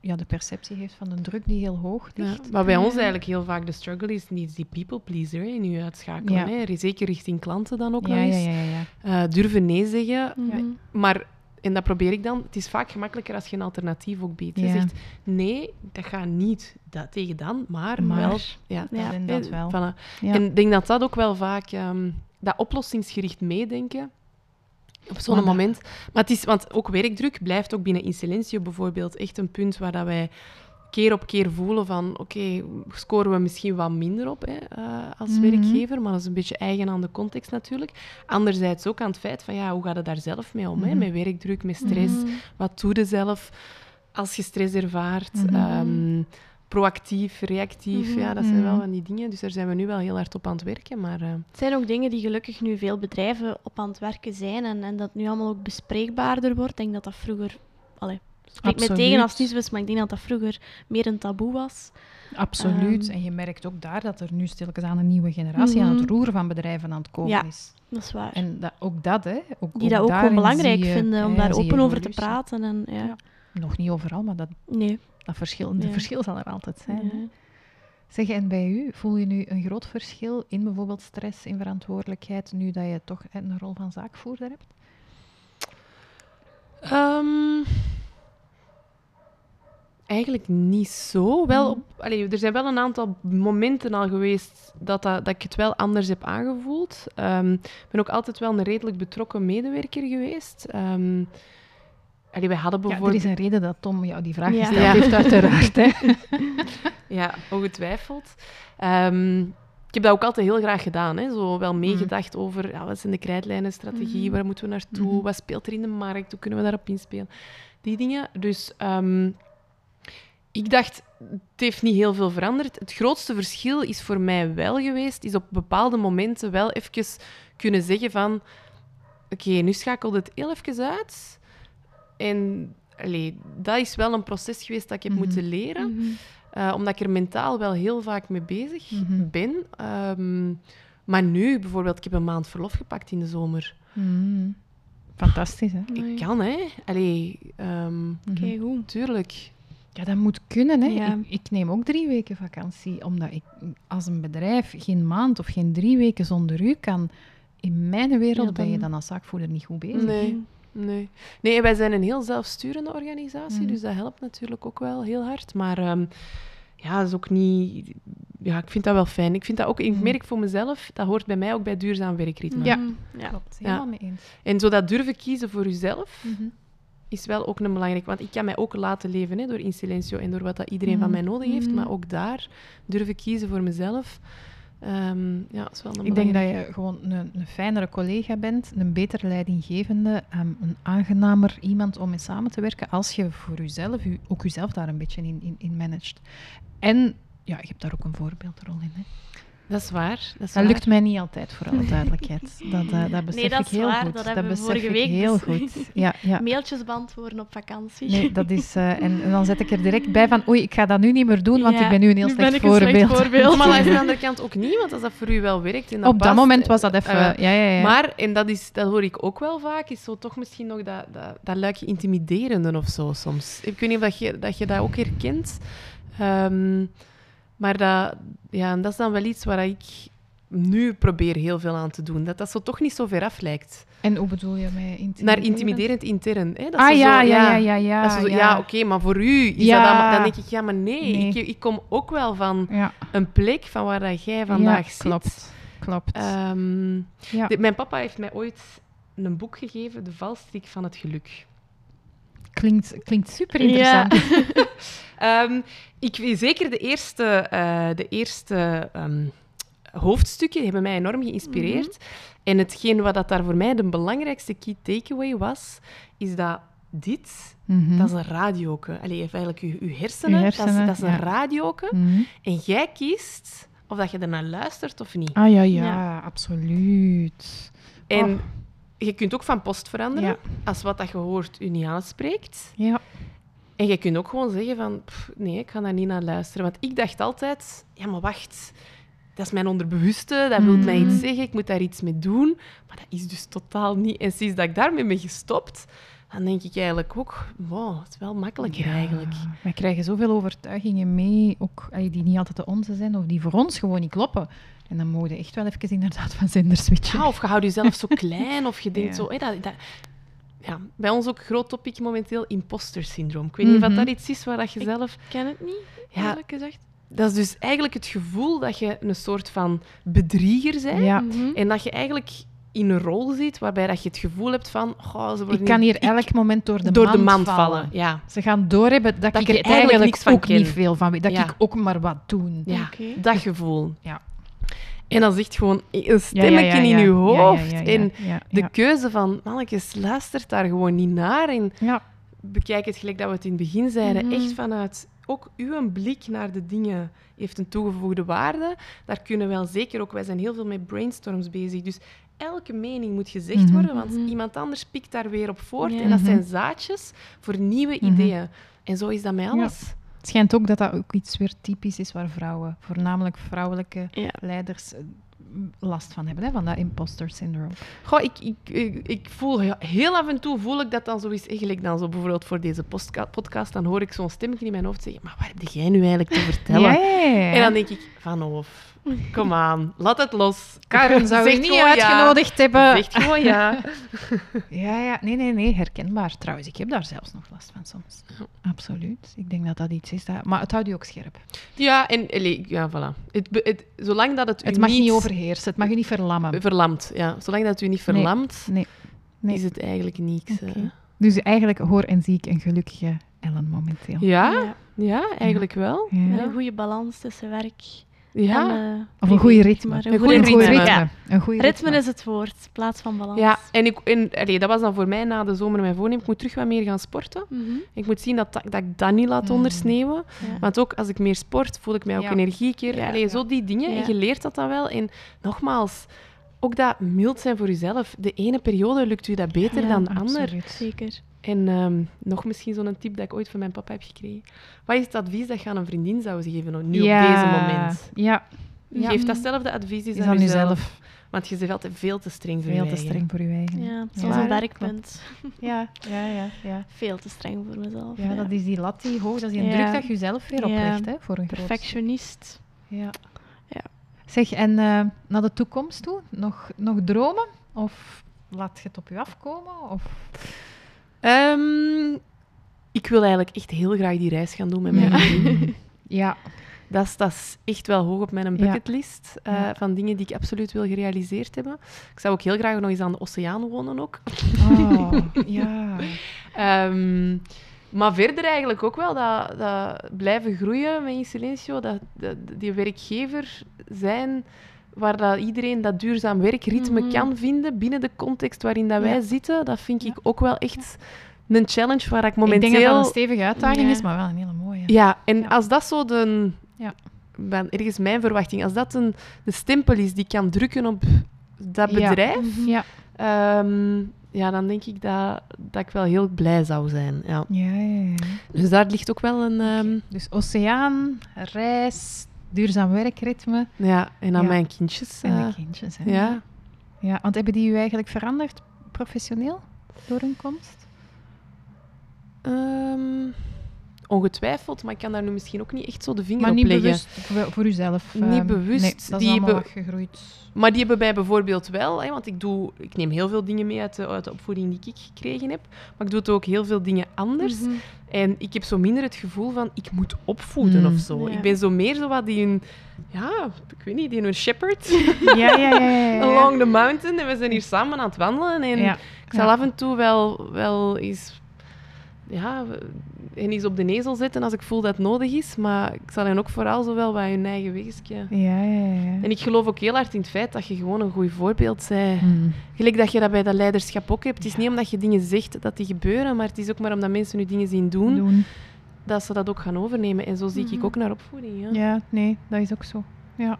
ja, de perceptie heeft van de druk die heel hoog Ja, ligt. maar bij ons Ja. eigenlijk heel vaak de struggle is niet die people pleaser hè, in je uitschakelen. Ja. Hè. Zeker richting klanten dan ook Ja, nog ja, eens. ja, ja, ja. Eh, durven nee zeggen. Mhm. Maar, en dat probeer ik dan, het is vaak gemakkelijker als je een alternatief ook biedt. Je Ja. zegt, nee, dat gaat niet dat, tegen dan, maar, Maar, wel... Ja, Ja. Dat en dat Eh, wel. voilà. Ja. En ik denk dat dat ook wel vaak, ehm, dat oplossingsgericht meedenken, op zo'n moment. Maar het is, want ook werkdruk blijft ook binnen Insilencio bijvoorbeeld echt een punt waar dat wij keer op keer voelen van, oké, scoren we misschien wat minder op hè, eh, als Mhm. werkgever, maar dat is een beetje eigen aan de context natuurlijk. Anderzijds ook aan het feit van, ja, hoe gaat het daar zelf mee om? Hè? Mhm. Met werkdruk, met stress. Mhm. Wat doe je zelf als je stress ervaart? Ehm, proactief, reactief, ja, dat zijn wel van die dingen. Dus daar zijn we nu wel heel hard op aan het werken. Maar eh, Het zijn ook dingen die gelukkig nu veel bedrijven op aan het werken zijn en, en dat nu allemaal ook bespreekbaarder wordt. Ik denk dat dat vroeger... Allee, spreek me tegen als het niet zo is, maar ik denk dat dat vroeger meer een taboe was. Absoluut. Ehm. en je merkt ook daar dat er nu stilletjes aan een nieuwe generatie aan het Mhm. roeren van bedrijven aan het komen Ja. is. Dat is waar. En dat, ook dat, hè. Ook, die dat ook gewoon belangrijk je- vinden, om ja, daar open over te praten. En, ja. Ja. Nog niet overal, maar dat, Nee. dat verschil, de Ja. verschil zal er altijd zijn. hè. Zeg, en bij u, voel je nu een groot verschil in bijvoorbeeld stress, in verantwoordelijkheid, nu dat je toch een rol van zaakvoerder hebt? ehm, eigenlijk niet zo. Wel Mhm. op, allee, er zijn wel een aantal momenten al geweest dat, dat, dat ik het wel anders heb aangevoeld. Ehm, Ik ben ook altijd wel een redelijk betrokken medewerker geweest. Ehm allee, wij hadden Ja, er bijvoorbeeld... is een reden dat Tom jou die vraag gesteld Ja. heeft, uiteraard. Hè. Ja, ongetwijfeld. Ehm, ik heb dat ook altijd heel graag gedaan. Hè. Zo wel meegedacht over ja, wat zijn de krijtlijnen, strategie, Mhm. waar moeten we naartoe, wat speelt er in de markt, hoe kunnen we daarop inspelen. Die dingen. Dus ik dacht, het heeft niet heel veel veranderd. Het grootste verschil is voor mij wel geweest, is op bepaalde momenten wel even kunnen zeggen van oké, nu schakelt het heel even uit. En allee, dat is wel een proces geweest dat ik heb Mhm. moeten leren. Mhm. Eh, omdat ik er mentaal wel heel vaak mee bezig Mhm. ben. Ehm, maar nu, bijvoorbeeld, ik heb een maand verlof gepakt in de zomer. Mm. Fantastisch, hè? Ik kan, hè. Allee, ehm Mhm. Kijk, goed. tuurlijk. Ja, dat moet kunnen. Hè. Ja. Ik, ik neem ook drie weken vakantie, omdat ik als een bedrijf geen maand of geen drie weken zonder u kan. In mijn wereld Ja, ben je dan- als zaakvoerder niet goed bezig. Nee. Nee. nee, wij zijn een heel zelfsturende organisatie, Mhm. dus dat helpt natuurlijk ook wel heel hard. Maar ehm, ja, dat is ook niet... Ja, ik vind dat wel fijn. Ik vind dat ook... Ik Mhm. merk voor mezelf, dat hoort bij mij ook bij duurzaam werkritme. Ja. Ja. Klopt, Ja. helemaal mee eens. En zo dat durven kiezen voor jezelf, Mhm. Is wel ook een belangrijk. Want ik kan mij ook laten leven hè, door in silencio en door wat dat iedereen van Mhm. mij nodig heeft. Mhm. Maar ook daar durven kiezen voor mezelf. Ehm, ja, is wel een Ik denk dat je gewoon een, een fijnere collega bent, een beter leidinggevende, ehm, een aangenamer iemand om mee samen te werken als je voor jezelf, u, ook jezelf daar een beetje in, in, in managt. En ja, je hebt daar ook een voorbeeldrol in. Hè. Dat is waar. Dat, is Dat waar. lukt mij niet altijd, voor alle duidelijkheid. Dat, eh, dat besef dat ik is heel waar, goed. dat hebben we besef vorige ik week heel dus- goed. Ja, ja. Mailtjes beantwoorden op vakantie. Nee, dat is... eh, en, en dan zet ik er direct bij van, oei, ik ga dat nu niet meer doen, want Ja, ik ben nu een heel nu ben slecht ik een slecht voorbeeld. voorbeeld. Maar aan de andere kant ook niet, want als dat voor u wel werkt en dat Op dat moment was dat even... eh, ja, ja, ja. Maar, en dat, is, dat hoor ik ook wel vaak, is zo toch misschien nog dat, dat, dat luikje intimiderende of zo soms. Ik weet niet of dat je dat, je dat ook herkent. Ehm, maar dat, ja, en dat is dan wel iets waar ik nu probeer heel veel aan te doen. Dat dat zo toch niet zo ver af lijkt. En hoe bedoel je mij intimiderend? Naar intimiderend intern. Hè? Dat Ah ja, zo, ja, ja, ja, ja. dat ze zo, ja, ja. oké, maar voor u is Ja. dat allemaal... Dan denk ik, ja, maar nee, Nee. Ik, ik kom ook wel van een plek van waar dat jij vandaag zit. klopt. Klopt. Ehm, mijn papa heeft mij ooit een boek gegeven, De valstrik van het geluk. Klinkt, klinkt super interessant. Ehm, ik weet zeker de eerste, eh, de eerste ehm, hoofdstukken hebben mij enorm geïnspireerd. En hetgeen wat dat daar voor mij de belangrijkste key takeaway was, is dat dit, Mhm. dat is een radioke. Allee, je hebt eigenlijk je, je hersenen, Je dat is, hersenen, dat is een ja. radioke. Mhm. En jij kiest of dat je ernaar luistert of niet. Ah ja, ja, Ja. absoluut. En Oh. Je kunt ook van post veranderen Ja. als wat dat je hoort u niet aanspreekt. Ja. En je kunt ook gewoon zeggen van, "Pff, nee, ik ga daar niet naar luisteren. Want ik dacht altijd, ja, maar wacht, dat is mijn onderbewuste, dat wil mij Mhm. iets zeggen, ik moet daar iets mee doen. Maar dat is dus totaal niet. En sinds dat ik daarmee ben gestopt, dan denk ik eigenlijk ook, wow, het is wel makkelijker eigenlijk. Wij krijgen zoveel overtuigingen mee, ook die niet altijd de onze zijn, of die voor ons gewoon niet kloppen. En dan moet je echt wel even inderdaad van zender switchen. Ja, of je houdt jezelf zo klein, of je denkt Ja. zo... dat, dat, ja, bij ons ook groot topic momenteel, imposter syndroom. Ik weet niet of Mhm. dat iets is waar dat je zelf... Ik ken het niet, Ja. eerlijk gezegd. Dat is dus eigenlijk het gevoel dat je een soort van bedrieger bent. Ja. Mhm. En dat je eigenlijk in een rol zit waarbij dat je het gevoel hebt van... Oh, ze worden Ik kan hier ik- elk moment door de, door mand, de mand vallen. vallen. Ja. Ze gaan doorhebben dat, Dat ik er eigenlijk eigenlijk, niks van ook ken. niet veel van weet. Dat Ja. ik ook maar wat doe. ja, dat gevoel. Ja. En dan zegt gewoon een stemmetje ja, ja, in ja. Ja, hoofd. En de keuze van, mannetjes, luistert daar gewoon niet naar. En bekijk het gelijk dat we het in het begin zeiden. Mhm. Echt vanuit ook uw blik naar de dingen heeft een toegevoegde waarde. Daar kunnen wel zeker ook... Wij zijn heel veel met brainstorms bezig. Dus elke mening moet gezegd Mhm. worden, want Mhm. iemand anders pikt daar weer op voort. En dat zijn zaadjes voor nieuwe ideeën. En zo is dat met alles. Het schijnt ook dat dat ook iets weer typisch is waar vrouwen, voornamelijk vrouwelijke Ja. leiders, eh, last van hebben, hè, van dat imposter syndroom. Goh, ik, ik, ik, ik voel he- heel af en toe voel ik dat dan zo is. Eigenlijk dan zo bijvoorbeeld voor deze podcast, dan hoor ik zo'n stemmetje in mijn hoofd zeggen, maar waar heb jij nu eigenlijk te vertellen? Ja, ja, ja. En dan denk ik, van of, kom aan, laat het los. Karen zou je Zeg niet ja. uitgenodigd hebben. Gewoon ja. Ja, ja, nee, nee, nee, herkenbaar. Trouwens, ik heb daar zelfs nog last van soms. Absoluut. Ik denk dat dat iets is. Dat... Maar het houdt je ook scherp. Ja, en ja, voilà. Het, het, zolang dat het u Het mag niet, niet overheersen, het mag je niet verlammen. verlamt, ja. Zolang dat het u niet verlamt, Nee. nee. is het eigenlijk niks. Eh. Dus eigenlijk hoor en zie ik een gelukkige Ellen momenteel. Ja, Ja. ja, eigenlijk wel. Ja. Met een goede balans tussen werk Ja. en... eh, Of een goede ritme. maar Een Een goede ritme. ritme. Ja. Een goede Ritme ritme. is het woord, in plaats van balans. Ja, en, ik, en allee, dat was dan voor mij na de zomer mijn voornemen. Ik moet terug wat meer gaan sporten. Mhm. Ik moet zien dat, dat, dat ik dat niet laat Mm. ondersneeuwen. Ja. Want ook als ik meer sport, voel ik mij ook Ja. energieker. Ja. Allee, Ja. Zo die dingen. Ja. En je leert dat dan wel. En nogmaals, ook dat mild zijn voor jezelf. De ene periode lukt u dat beter Ja, dan de ander. Absoluut. Zeker. En ehm, nog misschien zo'n tip dat ik ooit van mijn papa heb gekregen. Wat is het advies dat je aan een vriendin zou geven nu Ja. op deze moment? Ja, Ja. Geef datzelfde advies is aan aan jezelf. jezelf Want je bent altijd veel te streng voor veel je te eigen. streng voor je eigen. Ja, is ons een werkpunt. Ja, ja, ja. ja. Veel te streng voor mezelf. Ja, dat is die lat die hoog, dat is die Ja. druk dat je jezelf weer Ja. oplegt, hè, voor een groot Perfectionist. Ja. Ja. Zeg, en eh, naar de toekomst toe, nog, nog dromen? Of laat je het op je afkomen? Of... Ehm, ik wil eigenlijk echt heel graag die reis gaan doen met mijn Ja. gezin. Ja, Dat is, dat is echt wel hoog op mijn bucketlist eh, Ja. van dingen die ik absoluut wil gerealiseerd hebben. Ik zou ook heel graag nog eens aan de oceaan wonen ook. oh, ja. Ehm, maar verder eigenlijk ook wel dat, dat blijven groeien met In Silencio. Dat, dat, die werkgever zijn waar dat iedereen dat duurzaam werkritme Mhm. kan vinden binnen de context waarin dat wij Ja. zitten. Dat vind Ja. ik ook wel echt een challenge waar ik Ik momenteel... denk dat dat een stevige uitdaging Ja. is, maar wel een hele mooie. Ja, en Ja. als dat zo de... Ja. ben ergens mijn verwachting. Als dat een, de stempel is die kan drukken op dat Ja. bedrijf, Mhm. Ja. ehm, ja, dan denk ik dat, dat ik wel heel blij zou zijn. Ja. Ja, ja, ja. Dus daar ligt ook wel een... ehm, Dus oceaan, reis, duurzaam werkritme ja, en aan Ja. mijn kindjes. en eh, de kindjes. Hè? ja. ja. Want hebben die u eigenlijk veranderd professioneel door hun komst? Ehm, ongetwijfeld, maar ik kan daar nu misschien ook niet echt zo de vinger Maar op niet leggen. bewust voor, uzelf? Niet ehm, bewust. Nee, dat Die is allemaal hebben- gegroeid. Maar die hebben mij bijvoorbeeld wel, hè, want ik, doe, ik neem heel veel dingen mee uit de, uit de opvoeding die ik gekregen heb, maar ik doe ook heel veel dingen anders. Mhm. En ik heb zo minder het gevoel van, ik moet opvoeden Mm. of zo. Ja. Ik ben zo meer zo wat die een, ja, ik weet niet, die een shepherd Ja, ja, ja. ja, ja. along the mountain. En we zijn hier samen aan het wandelen. En Ja. ik zal Ja. af en toe wel, wel eens, ja, hen eens op de ezel zetten als ik voel dat het nodig is. Maar ik zal hen ook vooral zo wel bij hun eigen wegje. Ja, ja, ja. En ik geloof ook heel hard in het feit dat je gewoon een goed voorbeeld bent. Hmm. Gelijk dat je dat bij dat leiderschap ook hebt. Het is niet omdat je dingen zegt dat die gebeuren, maar het is ook maar omdat mensen nu dingen zien doen, Doen. dat ze dat ook gaan overnemen. En zo zie ik Mhm. ook naar opvoeding. Ja. Ja, nee, dat is ook zo. Ja.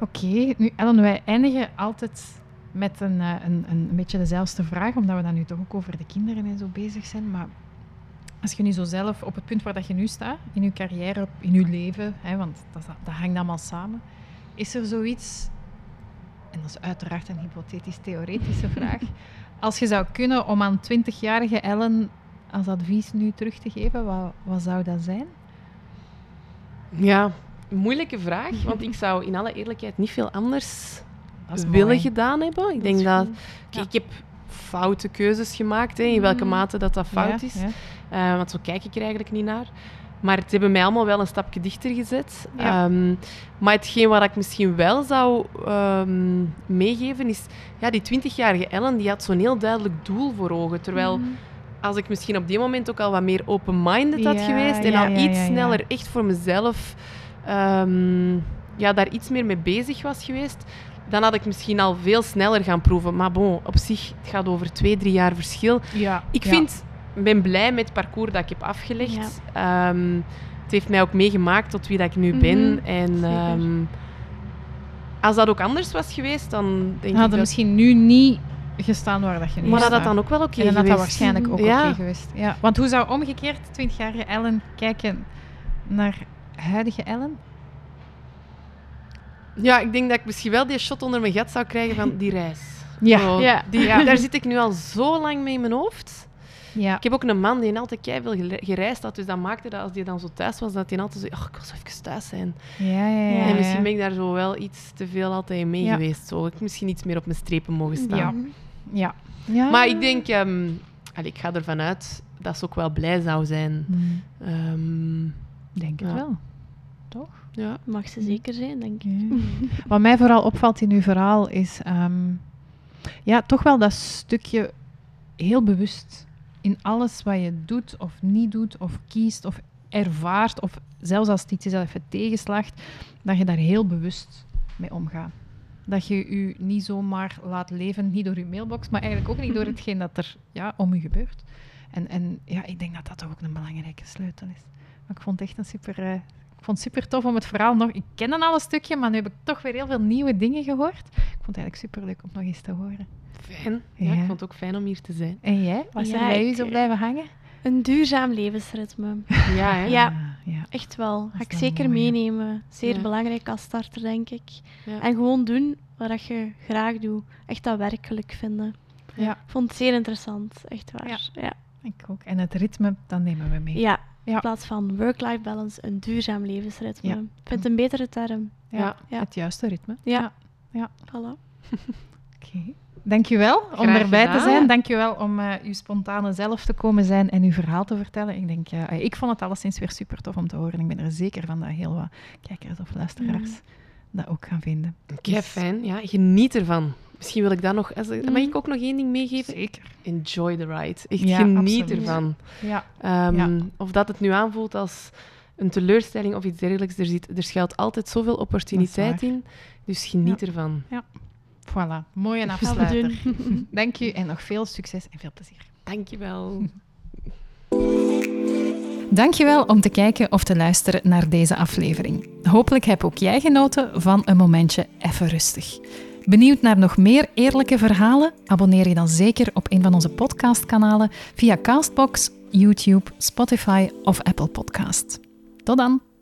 Oké, nu Ellen, wij eindigen altijd met een, eh, een, een, een beetje dezelfde vraag, omdat we dan nu toch ook over de kinderen en zo bezig zijn. Maar als je nu zo zelf op het punt waar dat je nu staat, in je carrière, in je leven, hè, want dat, dat hangt allemaal samen, is er zoiets, en dat is uiteraard een hypothetisch-theoretische vraag, als je zou kunnen om aan 20-jarige Ellen als advies nu terug te geven, wat, wat zou dat zijn? Ja, moeilijke vraag, want ik zou in alle eerlijkheid niet veel anders willen mooi. gedaan hebben. Ik Dat denk dat ik heb foute keuzes gemaakt, hè, in welke Mm. mate dat, dat fout Ja, is. ja. Eh, want zo kijk ik er eigenlijk niet naar. Maar het hebben mij allemaal wel een stapje dichter gezet. Ja. Ehm, maar hetgeen wat ik misschien wel zou ehm, meegeven is... Ja, die 20-jarige Ellen die had zo'n heel duidelijk doel voor ogen. Terwijl Mhm. als ik misschien op die moment ook al wat meer open-minded had Ja, geweest en ja, al iets sneller echt voor mezelf ehm, ja, daar iets meer mee bezig was geweest, dan had ik misschien al veel sneller gaan proeven. Maar bon, op zich, het gaat over twee, drie jaar verschil. Ja, Ik vind, ben blij met het parcours dat ik heb afgelegd. Ehm, het heeft mij ook meegemaakt tot wie dat ik nu Mhm, ben. En ehm, als dat ook anders was geweest, dan denk Je ik had dat... misschien nu niet gestaan waar dat je nu Maar dat had dan ook wel oké en dan had geweest. dat waarschijnlijk ook Ja. oké geweest. Ja. Want hoe zou omgekeerd 20-jarige Ellen kijken naar huidige Ellen? Ja, ik denk dat ik misschien wel die shot onder mijn gat zou krijgen van die reis. Ja. Zo, Ja. Die, Ja. Daar zit ik nu al zo lang mee in mijn hoofd. Ja. Ik heb ook een man die altijd keiveel gele- gereisd had, dus dat maakte dat als hij dan zo thuis was, dat hij altijd zo... Ach, ik wil zo even thuis zijn. Ja, ja, ja. En misschien ja. ben ik daar zo wel iets te veel altijd mee Ja. geweest. Zo. Ik misschien iets meer op mijn strepen mogen staan. Ja. Ja. ja. Maar ik denk... ehm, allee, ik ga ervan uit dat ze ook wel blij zou zijn. Hmm, Ehm, denk het wel. Toch? ja. Mag ze zeker zijn, denk ik. Ja. Wat mij vooral opvalt in uw verhaal is ehm, ja, toch wel dat stukje heel bewust in alles wat je doet of niet doet of kiest of ervaart of zelfs als het iets is dat even tegenslaagt, dat je daar heel bewust mee omgaat. Dat je je niet zomaar laat leven, niet door je mailbox, maar eigenlijk ook niet door hetgeen dat er ja, om je gebeurt. En, en ja, ik denk dat dat toch ook een belangrijke sleutel is. Maar ik vond het echt een super, eh, vond het super tof om het verhaal nog... Ik ken al een stukje, maar nu heb ik toch weer heel veel nieuwe dingen gehoord. Ik vond het eigenlijk super leuk om nog eens te horen. Fijn. Ja, Ja. Ik vond het ook fijn om hier te zijn. En jij? Was Ja, er bij u zo eh, blijven hangen? Een duurzaam levensritme. Ja, hè? Ja. Ah, ja. Echt wel. Ga ik zeker mooi, meenemen. Zeer Ja. belangrijk als starter, denk ik. Ja. En gewoon doen wat dat je graag doet. Echt dat werkelijk vinden. Ja. Ik vond het zeer interessant. Echt waar. Ja. Ja. Ik ook. En het ritme, dan nemen we mee. Ja. Ja. In plaats van work-life balance, een duurzaam levensritme. Ja. Ik vind het een betere term. Ja. Ja. Het juiste ritme. Ja. Ja. Voilà. Oké. Dankjewel om erbij te zijn. Dankjewel om eh uw spontane zelf te komen zijn en uw verhaal te vertellen. Ik, denk, eh, ik vond het alleszins weer super tof om te horen. Ik ben er zeker van dat heel wat kijkers of luisteraars Mm. dat ook gaan vinden. Kei Dus- fijn. Ja, geniet ervan. Misschien wil ik daar nog... Als, Mm. Mag ik ook nog één ding meegeven? Zeker. Enjoy the ride. Echt Ja, geniet absoluut. ervan. Ja. Ehm, Ja. Of dat het nu aanvoelt als een teleurstelling of iets dergelijks. Er, zit, er schuilt altijd zoveel opportuniteit in. Dus geniet ervan. Voilà. Mooi en afsluiter. Dank u en nog veel succes en veel plezier. Dankjewel. Dankjewel om te kijken of te luisteren naar deze aflevering. Hopelijk heb ook jij genoten van een momentje even rustig. Benieuwd naar nog meer eerlijke verhalen? Abonneer je dan zeker op een van onze podcastkanalen via Castbox, YouTube, Spotify of Apple Podcast. Tot dan!